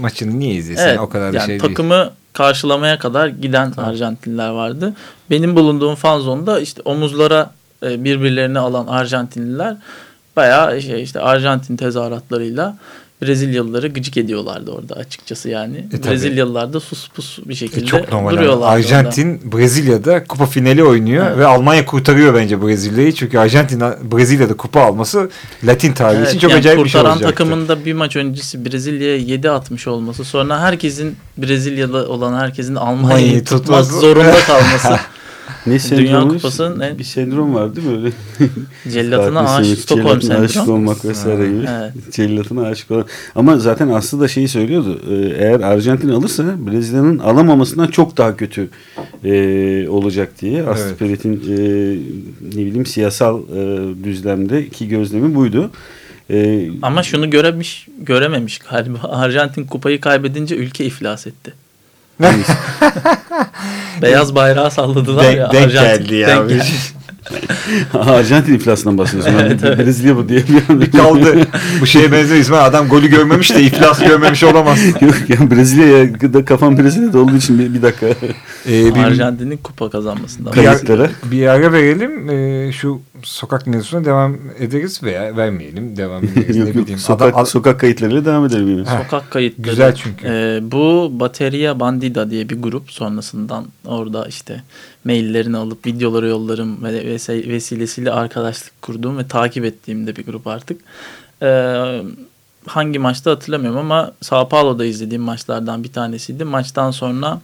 maçını, niye izlesin? Evet, o kadar bir yani şey değil. takımı karşılamaya kadar giden Arjantinliler vardı. Benim bulunduğum fan zonda işte omuzlara e, birbirlerini alan Arjantinliler bayağı şey işte Arjantin tezahüratlarıyla Brezilyalıları gıcık ediyorlardı orada açıkçası yani. E. Brezilyalılar da sus pus bir E, şekilde çok normal. duruyorlar. Arjantin Brezilya'da kupa finali oynuyor Evet. ve Almanya kurtarıyor bence Brezilya'yı. Çünkü Arjantin Brezilya'da kupa alması Latin tarihi için çok yani acayip bir şey kurtaran olacaktı. takımında bir maç öncesi Brezilya'ya 7 atmış olması sonra herkesin Brezilyalı olan herkesin Almanya'yı tutmak tutması. zorunda (laughs) kalması. Ne sendromu? Kupası'nın en- Bir sendrom var değil mi (laughs) öyle? Cellatına aşık Stockholm cellatına aşık sendromu. olmak vesaire gibi. Evet. (laughs) Cellatına aşık olan. Ama zaten Aslı da şeyi söylüyordu. Ee, Eğer Arjantin alırsa Brezilya'nın alamamasından çok daha kötü e, olacak diye. Aslı Evet. Peret'in e, ne bileyim siyasal e, düzlemdeki gözlemi buydu. E, Ama şunu göremiş, görememiş galiba. (laughs) Arjantin kupayı kaybedince ülke iflas etti. (laughs) Beyaz bayrağı salladılar Denk- ya. denk Arjantin. geldi ya. Denk geldi. (laughs) Arjantin iflasından bahsediyorsun. (laughs) Evet, Ben evet. Brezilya bu diye bir anda kaldı. Bu şeye benziyor İsmail. Adam golü görmemiş de iflas görmemiş olamaz. Yok yani Brezilya'ya da kafam Brezilya'da olduğu için bir, bir dakika Ee, bir, Arjantin'in kupa kazanmasından. bir, ara, kayıtlara. bir ara verelim. Ee, şu sokak mevzusuna devam ederiz veya vermeyelim. Devam (laughs) ederiz. yok, ne yok. bileyim. Sokak, Adam- sokak kayıtlarıyla devam edelim yine. Sokak kayıtları. Güzel çünkü. Ee, bu Bateria Bandida diye bir grup sonrasından orada işte maillerini alıp videoları yollarım ve vesi- vesilesiyle arkadaşlık kurduğum ve takip ettiğim de bir grup artık. Ee, hangi maçta hatırlamıyorum ama Sao Paulo'da izlediğim maçlardan bir tanesiydi. Maçtan sonra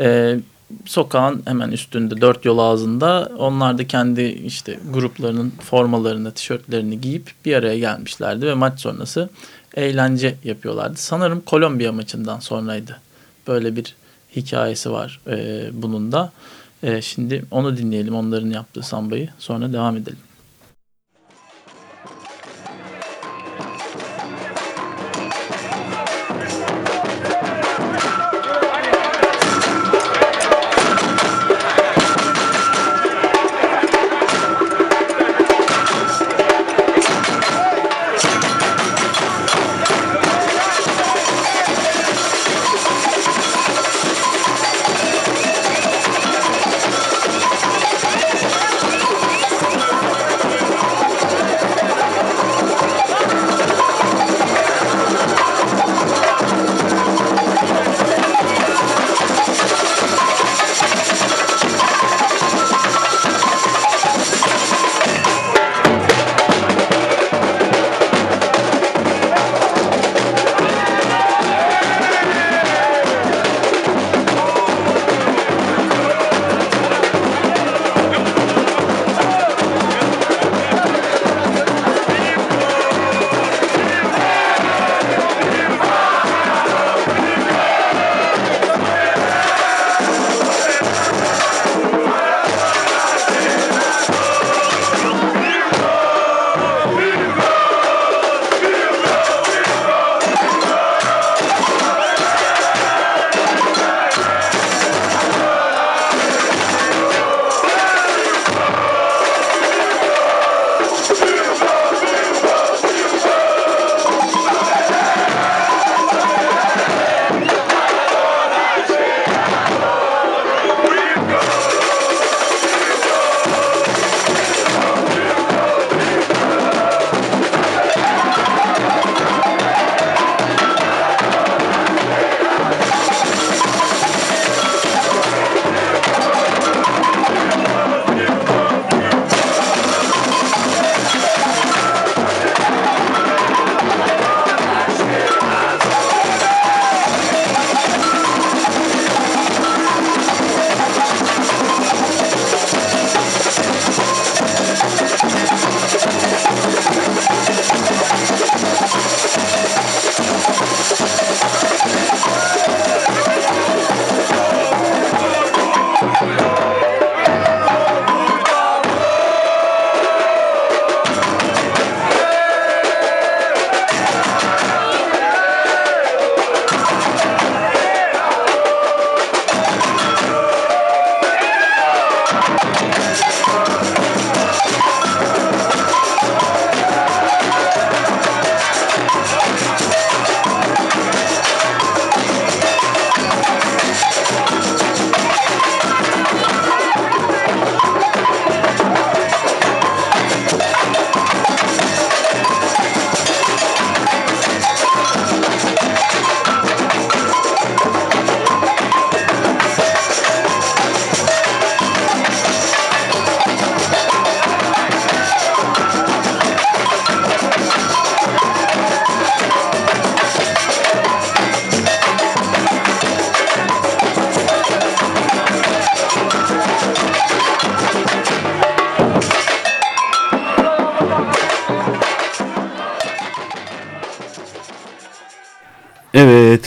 e, sokağın hemen üstünde dört yol ağzında onlar da kendi işte gruplarının formalarını, tişörtlerini giyip bir araya gelmişlerdi ve maç sonrası eğlence yapıyorlardı. Sanırım Kolombiya maçından sonraydı. Böyle bir hikayesi var e, bunun da. E, şimdi onu dinleyelim onların yaptığı sambayı sonra devam edelim.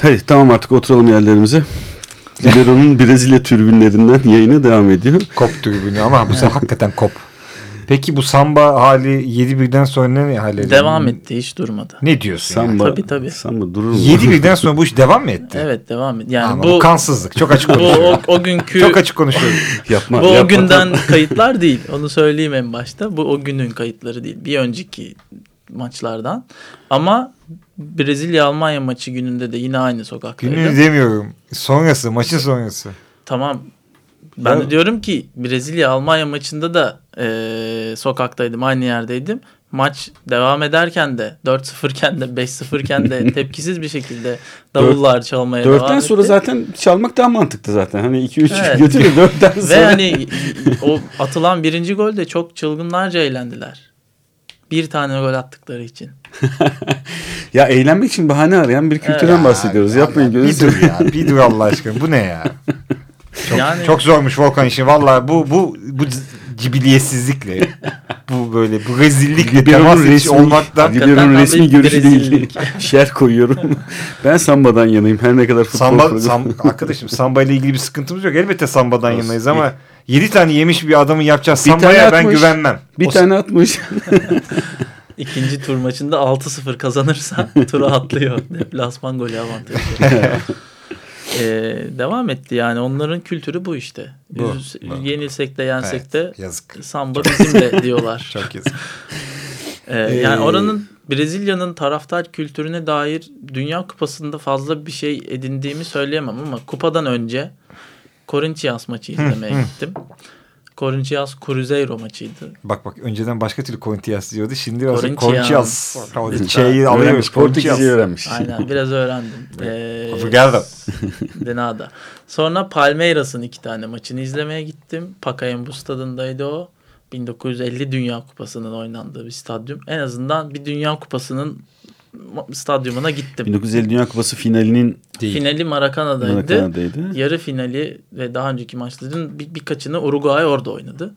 Hadi tamam artık oturalım yerlerimize. Libero'nun (laughs) Brezilya tribünlerinden yayına devam ediyor. Kop tribünü ama bu sefer hakikaten kop. Peki bu samba hali 7-1'den sonra ne hale? Devam etti hiç durmadı. Ne diyorsun? yani? Samba, Tabii, tabii. Samba durur mu? 7-1'den sonra bu iş devam mı etti? Evet devam etti. Yani bu bu kansızlık. Çok açık bu konuşuyorum. o, o günkü Çok açık konuşuyorum. (laughs) Yapma, bu o yapma. günden (laughs) kayıtlar değil. Onu söyleyeyim en başta. Bu o günün kayıtları değil. Bir önceki maçlardan. Ama Brezilya Almanya maçı gününde de yine aynı sokaktaydım. Gününü demiyorum. Sonrası, maçın sonrası. Tamam. Ben Ya- de diyorum ki Brezilya Almanya maçında da e, sokaktaydım, aynı yerdeydim. Maç devam ederken de 4-0 iken de 5-0 iken de (laughs) tepkisiz bir şekilde davullar çalmaya devam Dörtten etti. sonra zaten çalmak daha mantıklı zaten. Hani 2-3 Evet. (laughs) götürüyor dörtten sonra. Ve hani o atılan birinci golde çok çılgınlarca eğlendiler. Bir tane gol attıkları için. (laughs) Ya eğlenmek için bahane arayan bir kültürden Evet. bahsediyoruz. Ya, Yapmayın ya, gözünüzü Bir dur ya. Bir dur Allah aşkına. Bu ne ya? (laughs) Çok, Yani- çok zormuş Volkan işi. Valla bu bu bu cibiliyetsizlikle bu böyle bu rezillikle temas resmi, olmaktan Libero'nun resmi ilgili Brezilyalık. (laughs) şer koyuyorum. ben Samba'dan yanayım. Her ne kadar futbol Samba, sam, arkadaşım samba ile ilgili bir sıkıntımız yok. Elbette sambadan yanayız ama 7 tane yemiş bir adamın yapacağı Bir tane sambaya ben atmış. güvenmem. Bir O- tane atmış. (laughs) İkinci tur maçında 6-0 kazanırsa (laughs) tura atlıyor. Deplasman golü avantajı. (laughs) Ee, devam etti yani onların kültürü bu işte. Bu, Üz- bu. Yenilsek de yensek Evet, de yazık. samba bizimle diyorlar. Çok yazık. Ee, yani Ee, oranın Brezilya'nın taraftar kültürüne dair Dünya Kupası'nda fazla bir şey edindiğimi söyleyemem ama kupadan önce Corinthians maçı izlemeye gittim. Corinthians Cruzeiro maçıydı. Bak bak önceden başka türlü Corinthians diyordu. Şimdi Corinthians. Corinthians. Şeyi. Portekizce Corinthians. öğrenmiş. Aynen biraz öğrendim. (laughs) Ee, Obrigado. de (laughs) nada. Sonra Palmeiras'ın iki tane maçını izlemeye gittim. Pacaembu stadındaydı o. 1950 Dünya Kupası'nın oynandığı bir stadyum. En azından bir Dünya Kupası'nın stadyumuna gittim. 1950 Dünya Kupası finalinin Finali Maracana'daydı. Maracana'daydı. Yarı finali ve daha önceki maçların bir, birkaçını Uruguay orada oynadı.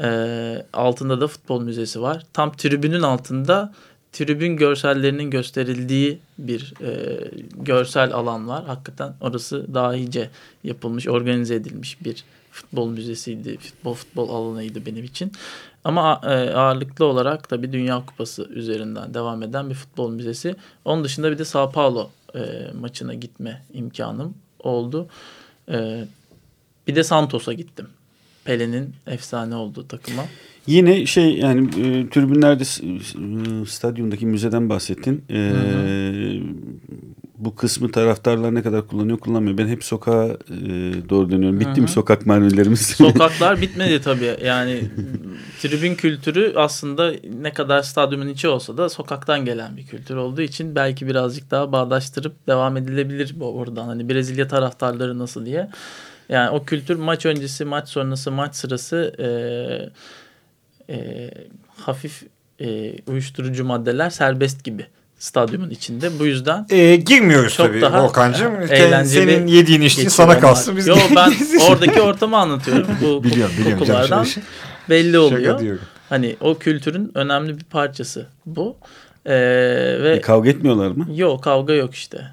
Ee, altında da futbol müzesi var. Tam tribünün altında tribün görsellerinin gösterildiği bir e, görsel alan var. Hakikaten orası dahice yapılmış, organize edilmiş bir futbol müzesiydi. Futbol futbol alanıydı benim için. Ama e, ağırlıklı olarak da bir Dünya Kupası üzerinden devam eden bir futbol müzesi. Onun dışında bir de Sao Paulo e, maçına gitme imkanım oldu. E, bir de Santos'a gittim. Pele'nin efsane olduğu takıma. Yine şey yani e, tribünlerde e, stadyumdaki müzeden bahsettin. E, bu kısmı taraftarlar ne kadar kullanıyor kullanmıyor. Ben hep sokağa e, doğru dönüyorum. Bitti Hı mi hı. sokak mermilerimiz? (laughs) Sokaklar bitmedi tabii. Yani tribün kültürü aslında ne kadar stadyumun içi olsa da sokaktan gelen bir kültür olduğu için belki birazcık daha bağdaştırıp devam edilebilir oradan. Hani Brezilya taraftarları nasıl diye. Yani o kültür maç öncesi, maç sonrası, maç sırası e, e, hafif e, uyuşturucu maddeler serbest gibi stadyumun içinde. Bu yüzden Ee, girmiyoruz Çok tabii daha Volkan'cığım. e, Senin yediğin içtiğin sana kalsın. Biz Yo ben oradaki ortamı anlatıyorum. Bu (laughs) biliyorum biliyorum canım. kokulardan Şaka, belli oluyor. şaka diyorum. Hani o kültürün önemli bir parçası bu. Ee, ve E, kavga etmiyorlar mı? yok kavga yok işte.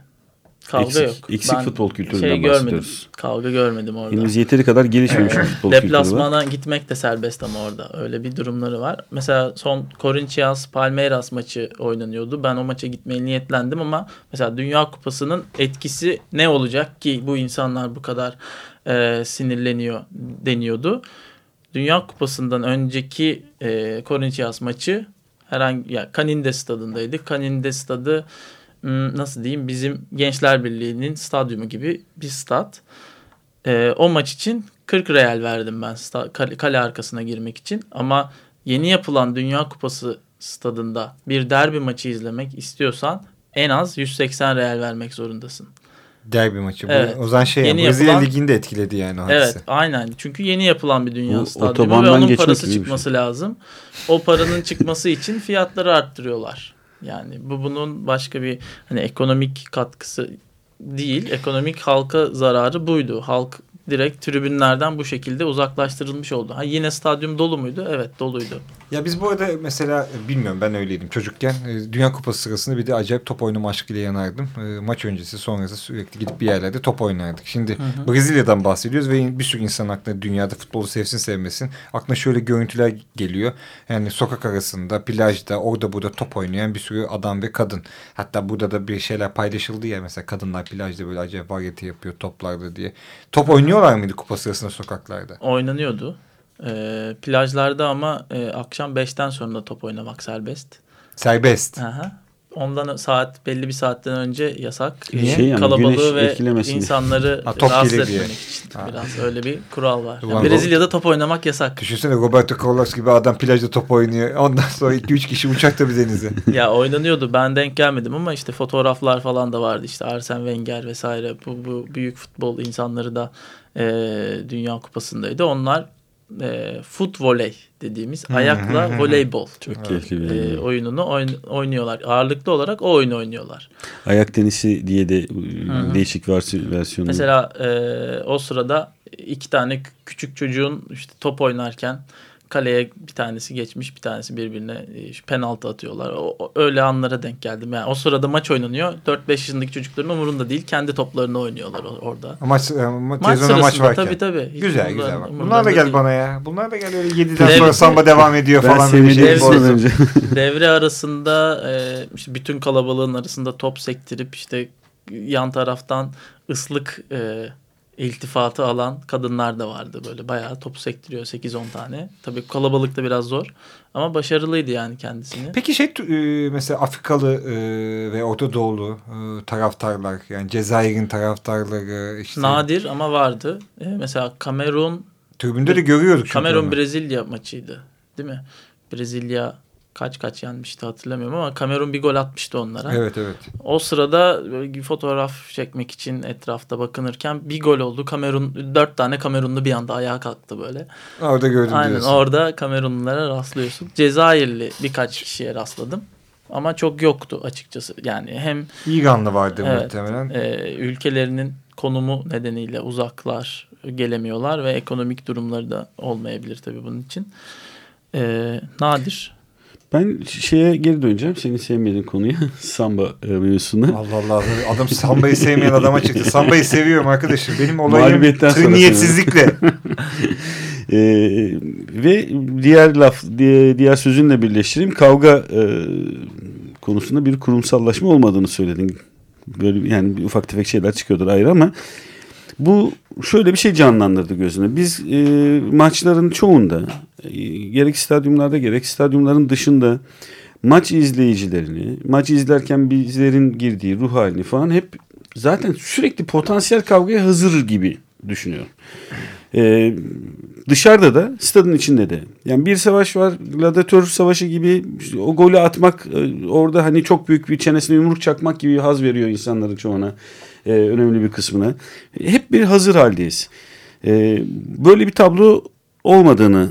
Kavga Eksik- yok. eksik Ben futbol kültüründen şey görmedim. bahsediyoruz. Kavga görmedim orada. Henüz yeteri kadar gelişmemiş futbol kültürü var. Deplasmana gitmek de serbest ama orada. Öyle bir durumları var. Mesela son Corinthians Palmeiras maçı oynanıyordu. Ben o maça gitmeye niyetlendim ama mesela Dünya Kupası'nın etkisi ne olacak ki bu insanlar bu kadar e, sinirleniyor deniyordu. Dünya Kupası'ndan önceki e, Corinthians maçı herhangi ya Caninde stadındaydı. Caninde stadı nasıl diyeyim bizim Gençler Birliği'nin stadyumu gibi bir stat. Ee, o maç için 40 real verdim ben kale, arkasına girmek için. Ama yeni yapılan Dünya Kupası stadında bir derbi maçı izlemek istiyorsan en az 180 real vermek zorundasın. Derbi maçı. Bu, Evet. O zaman şey Yeni yani, Brezilya yapılan- Liginde etkiledi yani o hadise. Evet aynen çünkü yeni yapılan bir dünya Bu stadyumu ve onun parası şey. çıkması lazım. O paranın çıkması için fiyatları arttırıyorlar. Yani bu bunun başka bir hani ekonomik katkısı değil. Ekonomik halka zararı buydu. Halk direkt tribünlerden bu şekilde uzaklaştırılmış oldu. Ha yine stadyum dolu muydu? Evet doluydu. Ya biz bu arada mesela bilmiyorum ben öyleydim çocukken. E, Dünya Kupası sırasında bir de acayip top oynama aşkıyla yanardım. E, Maç öncesi sonrası sürekli gidip bir yerlerde top oynardık. Şimdi Hı hı. Brezilya'dan bahsediyoruz ve bir sürü insan aklına dünyada futbolu sevsin sevmesin. Aklına şöyle görüntüler geliyor. Yani sokak arasında, plajda, orada burada top oynayan bir sürü adam ve kadın. Hatta burada da bir şeyler paylaşıldı ya mesela kadınlar plajda böyle acayip varyete yapıyor toplarda diye. Top oynuyorlar mıydı kupa sırasında sokaklarda? Oynanıyordu. Ee, plajlarda ama e, akşam 5'ten sonra top oynamak serbest. Serbest. Aha. Ondan saat belli bir saatten önce yasak. Niye? Şey yani Kalabalığı ve insanları Ha, top rahatsız etmemek diye. için. Ha. Biraz öyle bir kural var. Yani Brezilya'da top oynamak yasak. Düşünsene Roberto Carlos gibi adam plajda top oynuyor. Ondan sonra 2-3 kişi uçakta bir denize. (laughs) ya oynanıyordu. Ben denk gelmedim ama işte fotoğraflar falan da vardı. İşte Arsene Wenger vesaire. Bu, bu büyük futbol insanları da e, Dünya Kupası'ndaydı. Onlar e, foot volley dediğimiz ayakla voleybol Çok keyifli bir e, oyun. oyununu oyn- oynuyorlar. Ağırlıklı olarak o oyunu oynuyorlar. Ayak tenisi diye de e, hı. değişik versiyon, versiyonu. Mesela e, o sırada iki tane kü- küçük çocuğun işte top oynarken kaleye bir tanesi geçmiş bir tanesi birbirine e, penaltı atıyorlar. O, o- öyle anlara denk geldim. Yani o sırada maç oynanıyor. 4-5 yaşındaki çocukların umurunda değil. Kendi toplarını oynuyorlar orada. Maç, e, ma- Maç televizyonda sırasında maç varken. tabii tabii. Hiç Güzel umurlarında- güzel bak. Bunlar da gel değil. bana ya. Bunlar da gel öyle 7'den sonra Devlet- samba devam ediyor ben falan. şey. Devlet- bir Bozdu. önce. Devre arasında e, işte bütün kalabalığın arasında top sektirip işte yan taraftan ıslık e, iltifatı alan kadınlar da vardı. Böyle bayağı top sektiriyor 8-10 tane. Tabii kalabalıkta biraz zor ama başarılıydı yani kendisini. Peki şey e, mesela Afrikalı e, ve Orta Doğulu e, taraftarlar yani Cezayir'in taraftarları işte Nadir ama vardı. Mesela Kamerun tribünde de görüyorduk. Kamerun. Brezilya maçıydı. Değil mi? Brezilya kaç kaç yenmişti hatırlamıyorum ama Kamerun bir gol atmıştı onlara. Evet evet. O sırada fotoğraf çekmek için etrafta bakınırken bir gol oldu. Kamerun dört tane Kamerunlu bir anda ayağa kalktı böyle. Orada gördüm Aynen diyorsun. orada Kamerunlulara rastlıyorsun. Cezayirli birkaç kişiye rastladım. Ama çok yoktu açıkçası. Yani hem İranlı vardı Evet. muhtemelen. e, ülkelerinin konumu nedeniyle uzaklar gelemiyorlar ve ekonomik durumları da olmayabilir tabii bunun için. E, nadir. Ben şeye geri döneceğim. Senin sevmediğin konuya. (laughs) Samba e, mevzusuna. Allah Allah adam sambayı sevmeyen adama çıktı. Sambayı seviyorum arkadaşım. Benim olayım Mağlubiyetten sonra niyetsizlikle. Ee, (laughs) ve diğer laf diğer, sözünle birleştireyim kavga e, konusunda bir kurumsallaşma olmadığını söyledin. Böyle yani ufak tefek şeyler çıkıyordur ayrı ama bu şöyle bir şey canlandırdı gözüne. Biz e, maçların çoğunda e, gerek stadyumlarda gerek stadyumların dışında maç izleyicilerini, maç izlerken bizlerin girdiği ruh halini falan hep zaten sürekli potansiyel kavgaya hazır gibi düşünüyorum. Ee, dışarıda da stadın içinde de. Yani bir savaş var gladyatör savaşı gibi o golü atmak e, orada hani çok büyük bir çenesine yumruk çakmak gibi haz veriyor insanların çoğuna e, önemli bir kısmına. Hep bir hazır haldeyiz. E, böyle bir tablo olmadığını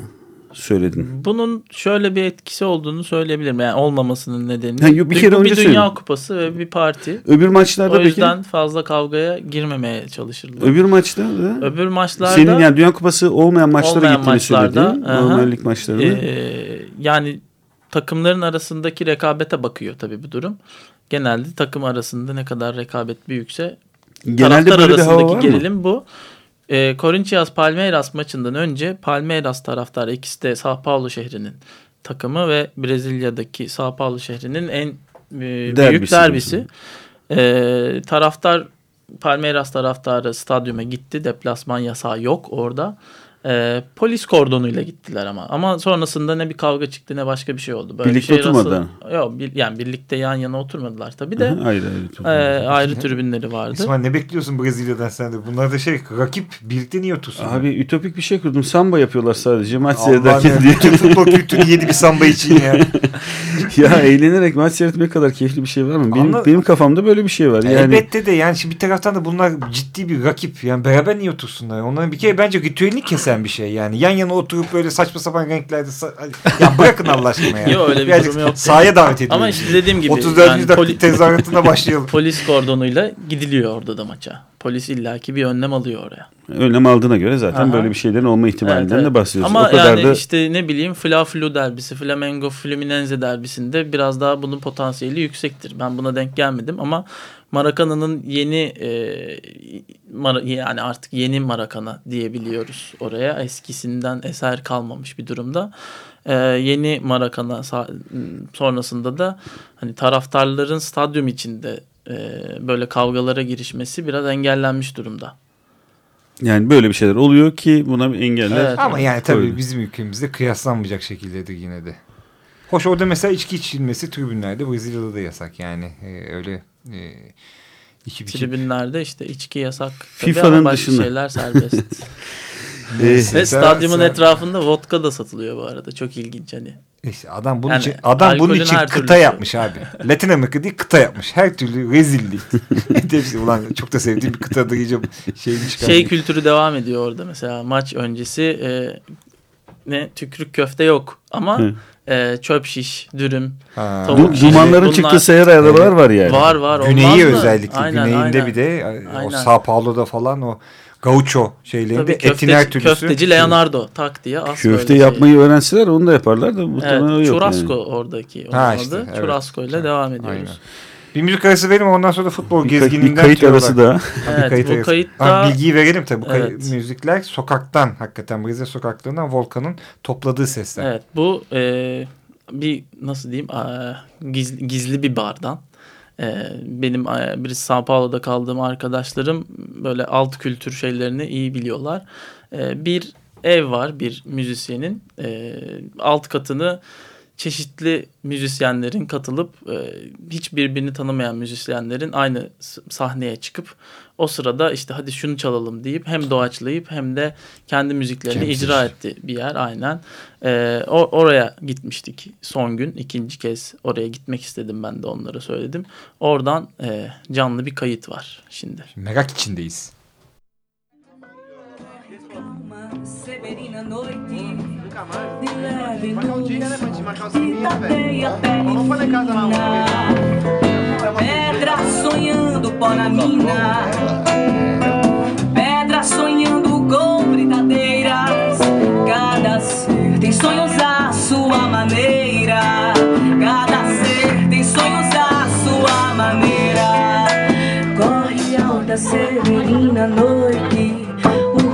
söyledin. Bunun şöyle bir etkisi olduğunu söyleyebilirim. Yani olmamasının nedeni. Yok, bir kere önce bir dünya söyledim. kupası ve bir parti. Öbür maçlarda O peki yüzden fazla kavgaya girmemeye çalışıldı. öbür maçlarda Öbür maçlarda senin yani Dünya Kupası olmayan maçlara Olmayan gittiğini maçlarda, söyledin. Normal lig maçlarına. Ee, yani takımların arasındaki rekabete bakıyor tabii bu durum. Genelde takım arasında ne kadar rekabet büyükse Genelde taraftar arasındaki gerilim bu. Ee, Corinthians Palmeiras maçından önce Palmeiras taraftarı ikisi de Sao Paulo şehrinin takımı ve Brezilya'daki Sao Paulo şehrinin en e, büyük Derbisi derbisi. Ee, taraftar Palmeiras taraftarı stadyuma gitti. Deplasman yasağı yok orada. Ee, polis kordonuyla gittiler ama. Ama sonrasında ne bir kavga çıktı ne başka bir şey oldu. Böyle Birlikte bir şey oturmadılar. rastle- Yok, bir- yani birlikte yan yana oturmadılar tabii de. Aha, ayrı Ee, ayrı. ayrı tribünleri vardı. İsmail ne bekliyorsun Brezilya'dan sen de? Bunlar da şey rakip birlikte niye otursun? Abi ütopik bir şey kurdum. Samba yapıyorlar sadece maç seyrederken ya, diye. bütün futbol kültürü yedi bir samba (laughs) için ya. ya eğlenerek maç seyretmek kadar keyifli bir şey var mı? Benim, Anla- benim kafamda böyle bir şey var. Yani Elbette de yani şimdi bir taraftan da bunlar ciddi bir rakip. Yani beraber niye otursunlar? Onların bir kere bence ritüelini kesen bir şey yani. Yan yana oturup böyle saçma sapan renklerde. sa- ya bırakın Allah aşkına ya. (laughs) Yok, öyle bir Birazcık durum yok. Sahaya davet ediyorum. Ama işte dediğim gibi 34. yani dakika tezahüratına başlayalım. (laughs) polis kordonuyla gidiliyor orada da maça. Polis illaki bir önlem alıyor oraya. Önlem aldığına göre zaten Aha. böyle bir şeylerin olma ihtimalinden Evet, evet. de bahsediyoruz. Ama o kadar yani da işte ne bileyim Fla Flu derbisi, Flamengo Fluminense derbisinde biraz daha bunun potansiyeli yüksektir. Ben buna denk gelmedim ama Maracana'nın yeni e, Mara- yani artık yeni Maracana diyebiliyoruz oraya. Eskisinden eser kalmamış bir durumda. E, yeni Maracana sa- sonrasında da hani taraftarların stadyum içinde böyle kavgalara girişmesi biraz engellenmiş durumda. yani böyle bir şeyler oluyor ki buna bir engeller. Evet. Ama yani tabii Öyle. bizim ülkemizde kıyaslanmayacak şekildedir yine de. Hoş orada mesela içki içilmesi tribünlerde Brezilya'da da yasak yani. Ee, öyle e, içip içip Tribünlerde işte içki yasak. FIFA'nın dışında. şeyler serbest. (laughs) Ve stadyumun sen- etrafında vodka da satılıyor bu arada. Çok ilginç hani. İşte adam bunun Yani için adam bunun için kıta türlüsü. yapmış abi. Latin Amerika değil kıta yapmış. Her türlü rezillik. (laughs) (laughs) Hepsi ulan çok da sevdiğim bir kıtadır iyice şeyini. Şey kültürü devam ediyor orada mesela maç öncesi e, ne tükrük köfte yok ama Hı. e, çöp şiş, dürüm Ha. tavuk şiş, dumanların bunlar- çıktığı seyyar arabalar var yani. var var. Güneyi özellikle Aynen, güneyinde aynen. bir de o. Sao Paulo'da falan o gaucho şeylerinde Tabii etin köfteci, her türlüsü. köfteci Leonardo tak diye as Köfte böyle şey. yapmayı öğrenseler onu da yaparlar da muhtemelen Evet, yok. churrasco yani. oradaki onun Ha adı. işte, evet. Churrasco ile devam ediyoruz. Aynen. Bir müzik arası verelim ondan sonra da futbol Bir, kay- gezgininden bir kayıt tüyolar. arası da. Evet, kayıt bu arası. kayıtta Ha, bilgiyi verelim tabii. Bu kay- Evet. müzikler sokaktan hakikaten Brezilya sokaklarından Volkan'ın topladığı sesler. Evet bu e, bir nasıl diyeyim e, gizli, gizli bir bardan. E, benim e, bir Sao Paulo'da kaldığım arkadaşlarım böyle alt kültür şeylerini iyi biliyorlar. E, bir ev var bir müzisyenin e, alt katını çeşitli müzisyenlerin katılıp e, hiç birbirini tanımayan müzisyenlerin aynı sahneye çıkıp o sırada işte hadi şunu çalalım deyip hem doğaçlayıp hem de kendi müziklerini Temsil. icra etti bir yer aynen. E, o- oraya gitmiştik son gün ikinci kez oraya gitmek istedim ben de onlara söyledim. Oradan e, canlı bir kayıt var şimdi. Merak içindeyiz. Severina noite de leve Marcar um dia, né, pra gente marcar o sambinha, tapeia velho. pele Vamos fazer casa lá. Pedra sonhando pó na mina. Pedra sonhando com britadeiras Cada ser tem sonhos à sua maneira. Cada ser tem sonhos à sua maneira. Corre alta severina noite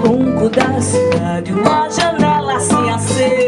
ronco da cidade Uma janela assim acesa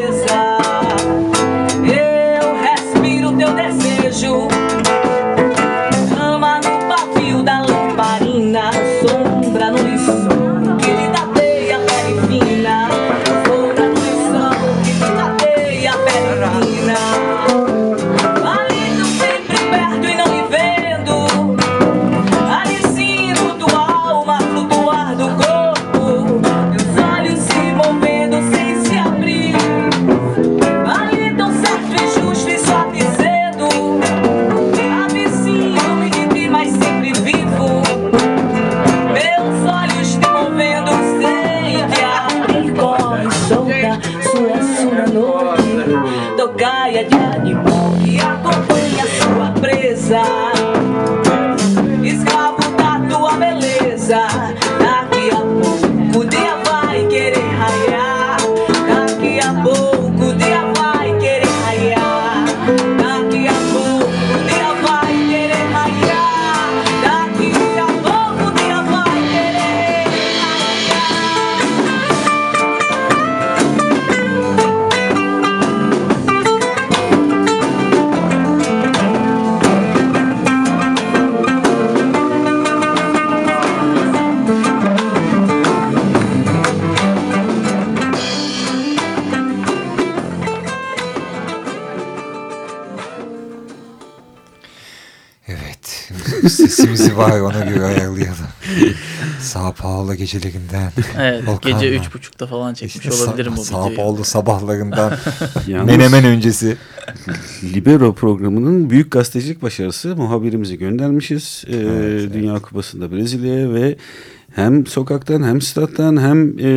inside Var ona göre ayarlayalım. (laughs) Sao Paulo gecelerinden. Evet Volkan'la. gece üç buçukta falan çekmiş İşte olabilirim Sa- bu Sao videoyu. Paulo sabahlarından (laughs) menemen öncesi. Libero programının büyük gazetecilik başarısı muhabirimizi göndermişiz. Ee, Evet, Dünya Kupası'nda Brezilya'ya ve hem sokaktan hem stat'tan hem e,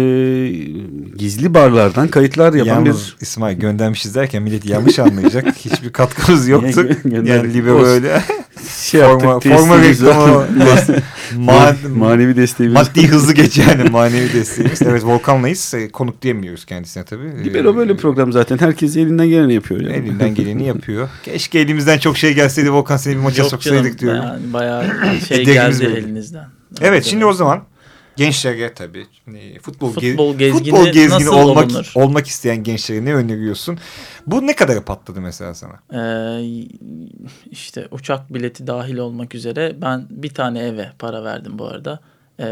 gizli barlardan kayıtlar yapan Yalnız bir İsmail göndermişiz derken millet yanlış anlayacak. (laughs) Hiçbir katkımız yoktu. Yani Libe Olsun. Şey forma, yaptık. forma reklamı (laughs) (laughs) manevi desteğimiz. maddi hızlı geç yani manevi desteğimiz. (laughs) Evet Volkan'layız. E, konuk diyemiyoruz kendisine tabii. Libero böyle bir program zaten. Herkes elinden geleni yapıyor. Yani. Elinden geleni yapıyor. Keşke elimizden çok şey gelseydi Volkan seni bir maça Yok soksaydık canım, diyorum. Yani bayağı (coughs) şey geldi belli. elinizden. Evet şimdi o zaman gençlere tabii e, futbol, ge- Futbol gezgini futbol gezgini olmak olunur? olmak isteyen gençlere ne öneriyorsun? Bu ne kadar patladı mesela sana? Ee, işte uçak bileti dahil olmak üzere ben bir tane eve para verdim bu arada. Ee,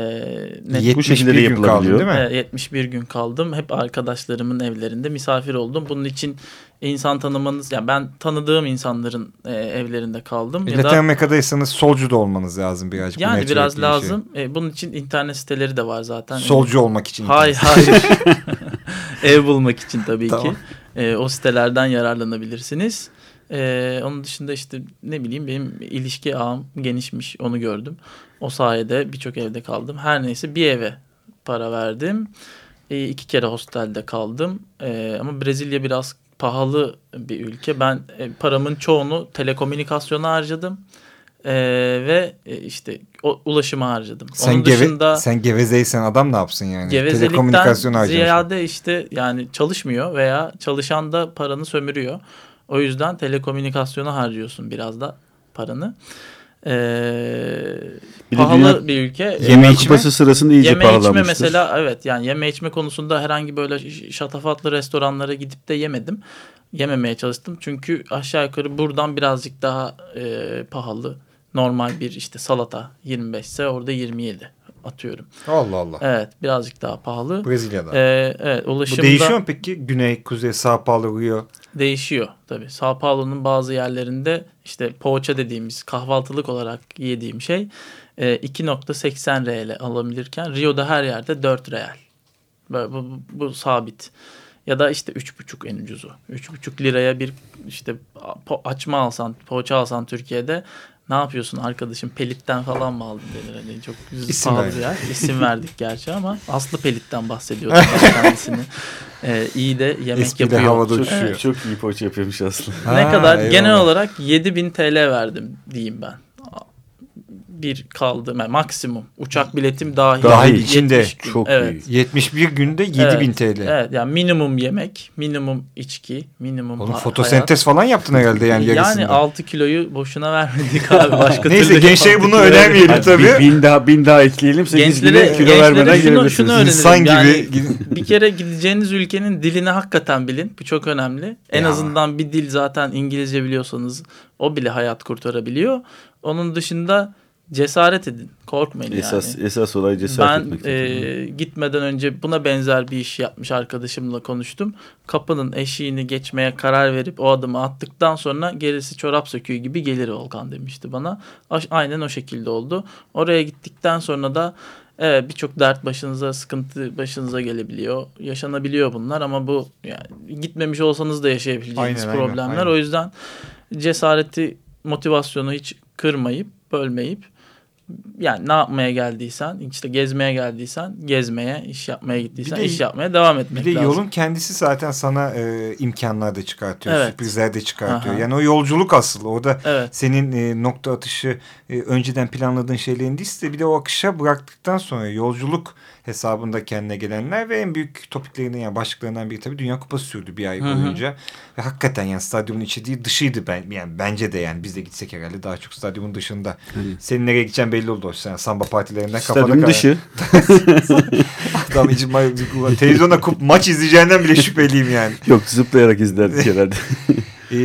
net- 71 şekilde de gün kaldın yapılabiliyor. değil mi? Ee, 71 gün kaldım. Hep arkadaşlarımın evlerinde misafir oldum. Bunun için insan tanımanız, yani ben tanıdığım insanların e, evlerinde kaldım. da Latin Amerika'daysanız solcu da olmanız lazım birazcık. bu yani biraz şey. lazım. E, bunun için internet siteleri de var zaten. Solcu olmak için. Hayır hayır. (laughs) (laughs) Ev bulmak için tabii Tamam. ki. E, o sitelerden yararlanabilirsiniz. E, onun dışında işte ne bileyim benim ilişki ağım genişmiş onu gördüm. O sayede birçok evde kaldım. Her neyse bir eve para verdim. E, iki kere hostelde kaldım. E, ama Brezilya biraz pahalı bir ülke. Ben e, paramın çoğunu telekomünikasyona harcadım. E, ve e, işte o, ulaşıma harcadım. Sen, Onun geve, dışında sen gevezeysen adam ne yapsın yani? Telekomünikasyon harcamış. ziyade işte yani çalışmıyor veya çalışan da paranı sömürüyor. O yüzden telekomünikasyona harcıyorsun biraz da paranı. Ee, Bir pahalı bir ülke. Yeme Dünya içme? Kupası sırasında iyice Yeme içme pahalanmıştır. mesela evet yani yeme içme konusunda herhangi böyle şatafatlı restoranlara gidip de yemedim. Yememeye çalıştım. Çünkü aşağı yukarı buradan birazcık daha e, pahalı. Normal bir işte salata 25 ise orada 27 atıyorum. Allah Allah. Evet birazcık daha pahalı. Brezilya'da. Ee, evet Bu ulaşımda değişiyor mu peki? Güney, Kuzey, Sao Paulo, Rio. değişiyor tabii. Sao Paulo'nun bazı yerlerinde işte poğaça dediğimiz kahvaltılık olarak yediğim şey e, 2.80 reale alabilirken Rio'da her yerde 4 real. Böyle bu, bu, bu sabit. Ya da işte 3.5 en ucuzu. 3.5 liraya bir işte açma alsan, poğaça alsan Türkiye'de ne yapıyorsun arkadaşım pelitten falan mı aldın denir. Hani çok İsim pahalı bir yer. İsim verdik gerçi ama Aslı Pelit'ten bahsediyordum (laughs) kendisini. Ee, iyi de yemek Espriyle yapıyor. havada Çok, uçuşuyor. çok iyi poğaça yapıyormuş aslında. Ne Ha, kadar? eyvallah. Genel olarak 7000 TL verdim diyeyim ben. Bir kaldı. Yani maksimum. Uçak biletim dahil. Dahil, 70 içinde. gün. Çok evet. büyük. 71 günde 7000 Evet, TL. Evet yani minimum yemek, minimum içki, minimum Oğlum fotosentez falan yaptın herhalde yani hayat. yarısında. Yani 6 kiloyu boşuna vermedik abi. (laughs) Başka Neyse, türlü gençlere bunu önermeyelim verdik. tabii. Bir bin daha bin daha ekleyelim. 8 Gençlere, kilo gençlere vermeden şunu, şunu öneririm. İnsan gibi Yani gidin- bir kere gideceğiniz ülkenin dilini hakikaten bilin. Bu çok önemli. En Ya. azından bir dil zaten İngilizce biliyorsanız o bile hayat kurtarabiliyor. Onun dışında cesaret edin. Korkmayın Esas, yani. esas olay cesaret Ben etmek. e, gitmeden önce buna benzer bir iş yapmış arkadaşımla konuştum. Kapının eşiğini geçmeye karar verip o adımı attıktan sonra gerisi çorap söküğü gibi gelir Volkan demişti bana. Aynen o şekilde oldu. Oraya gittikten sonra da evet birçok dert başınıza, sıkıntı başınıza gelebiliyor. Yaşanabiliyor bunlar ama bu yani gitmemiş olsanız da yaşayabileceğiniz Aynen, aynen, problemler. aynen. O yüzden cesareti, motivasyonu hiç kırmayıp, bölmeyip yani ne yapmaya geldiysen işte gezmeye geldiysen gezmeye iş yapmaya gittiysen de- iş yapmaya devam etmek Bir de lazım. yolun kendisi zaten sana e, imkanlar da çıkartıyor, Evet. sürprizler de çıkartıyor. Aha. Yani o yolculuk asıl. Orada Evet. senin e, nokta atışı e, önceden planladığın şeylerin değil de bir de o akışa bıraktıktan sonra yolculuk hesabında kendine gelenler ve en büyük topiklerinden yani başlıklarından biri tabii Dünya Kupası sürdü bir ay Hı hı. boyunca. Ve hakikaten yani stadyumun içi değil dışıydı ben yani bence de yani biz de gitsek herhalde daha çok stadyumun dışında. Senin nereye gideceğin belli oldu. Sen samba partilerinden kafana Stadyum dışı. (laughs) Adam ma- televizyonda kup- maç izleyeceğinden bile şüpheliyim yani. Yok zıplayarak izlerdik herhalde. (laughs) Ee,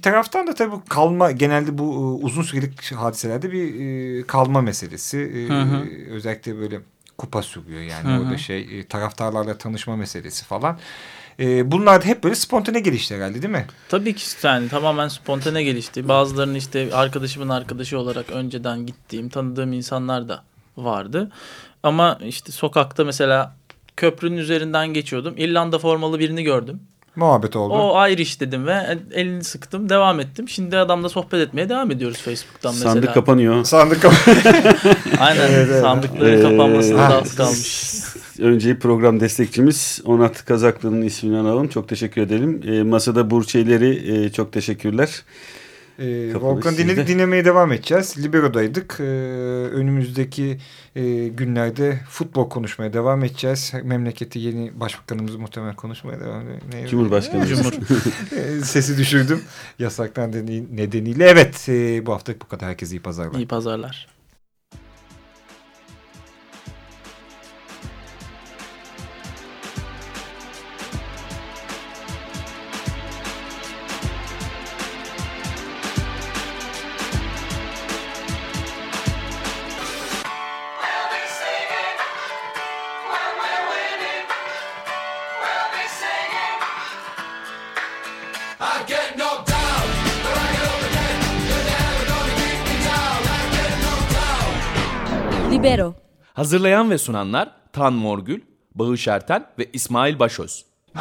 bir taraftan da tabii kalma genelde bu e, uzun sürelik hadiselerde bir e, kalma meselesi. Hı hı. Özellikle böyle kupa sürüyor yani Hı hı. orada şey taraftarlarla tanışma meselesi falan. Bunlar da hep böyle spontane gelişti herhalde değil mi? Tabii ki yani tamamen spontane gelişti. Bazılarının işte arkadaşımın arkadaşı olarak önceden gittiğim, tanıdığım insanlar da vardı. Ama işte sokakta mesela köprünün üzerinden geçiyordum. İrlanda formalı birini gördüm. Muhabbet oldu. O Irish dedim ve elini sıktım. Devam ettim. Şimdi adamla sohbet etmeye devam ediyoruz Facebook'tan mesela. Sandık kapanıyor. Sandık (laughs) Aynen. Evet, evet. Sandıkların Ee, kapanmasına da az kalmış. Önce program destekçimiz Onat Kazaklı'nın ismini analım. Çok teşekkür edelim. E, masada Burçeleri e, çok teşekkürler. Ee, Volkan dinledik dinlemeye devam edeceğiz. Libero'daydık. Ee, önümüzdeki e, günlerde futbol konuşmaya devam edeceğiz. Memleketi yeni başbakanımız muhtemelen konuşmaya devam ediyor. Cumhurbaşkanı. (laughs) Cumhur. (laughs) Sesi düşürdüm. Yasaktan nedeni- nedeniyle. Evet e, bu haftalık bu kadar. Herkese iyi pazarlar. İyi pazarlar. Hazırlayan ve sunanlar Tan Morgül, Bağış Erten ve İsmail Başöz. I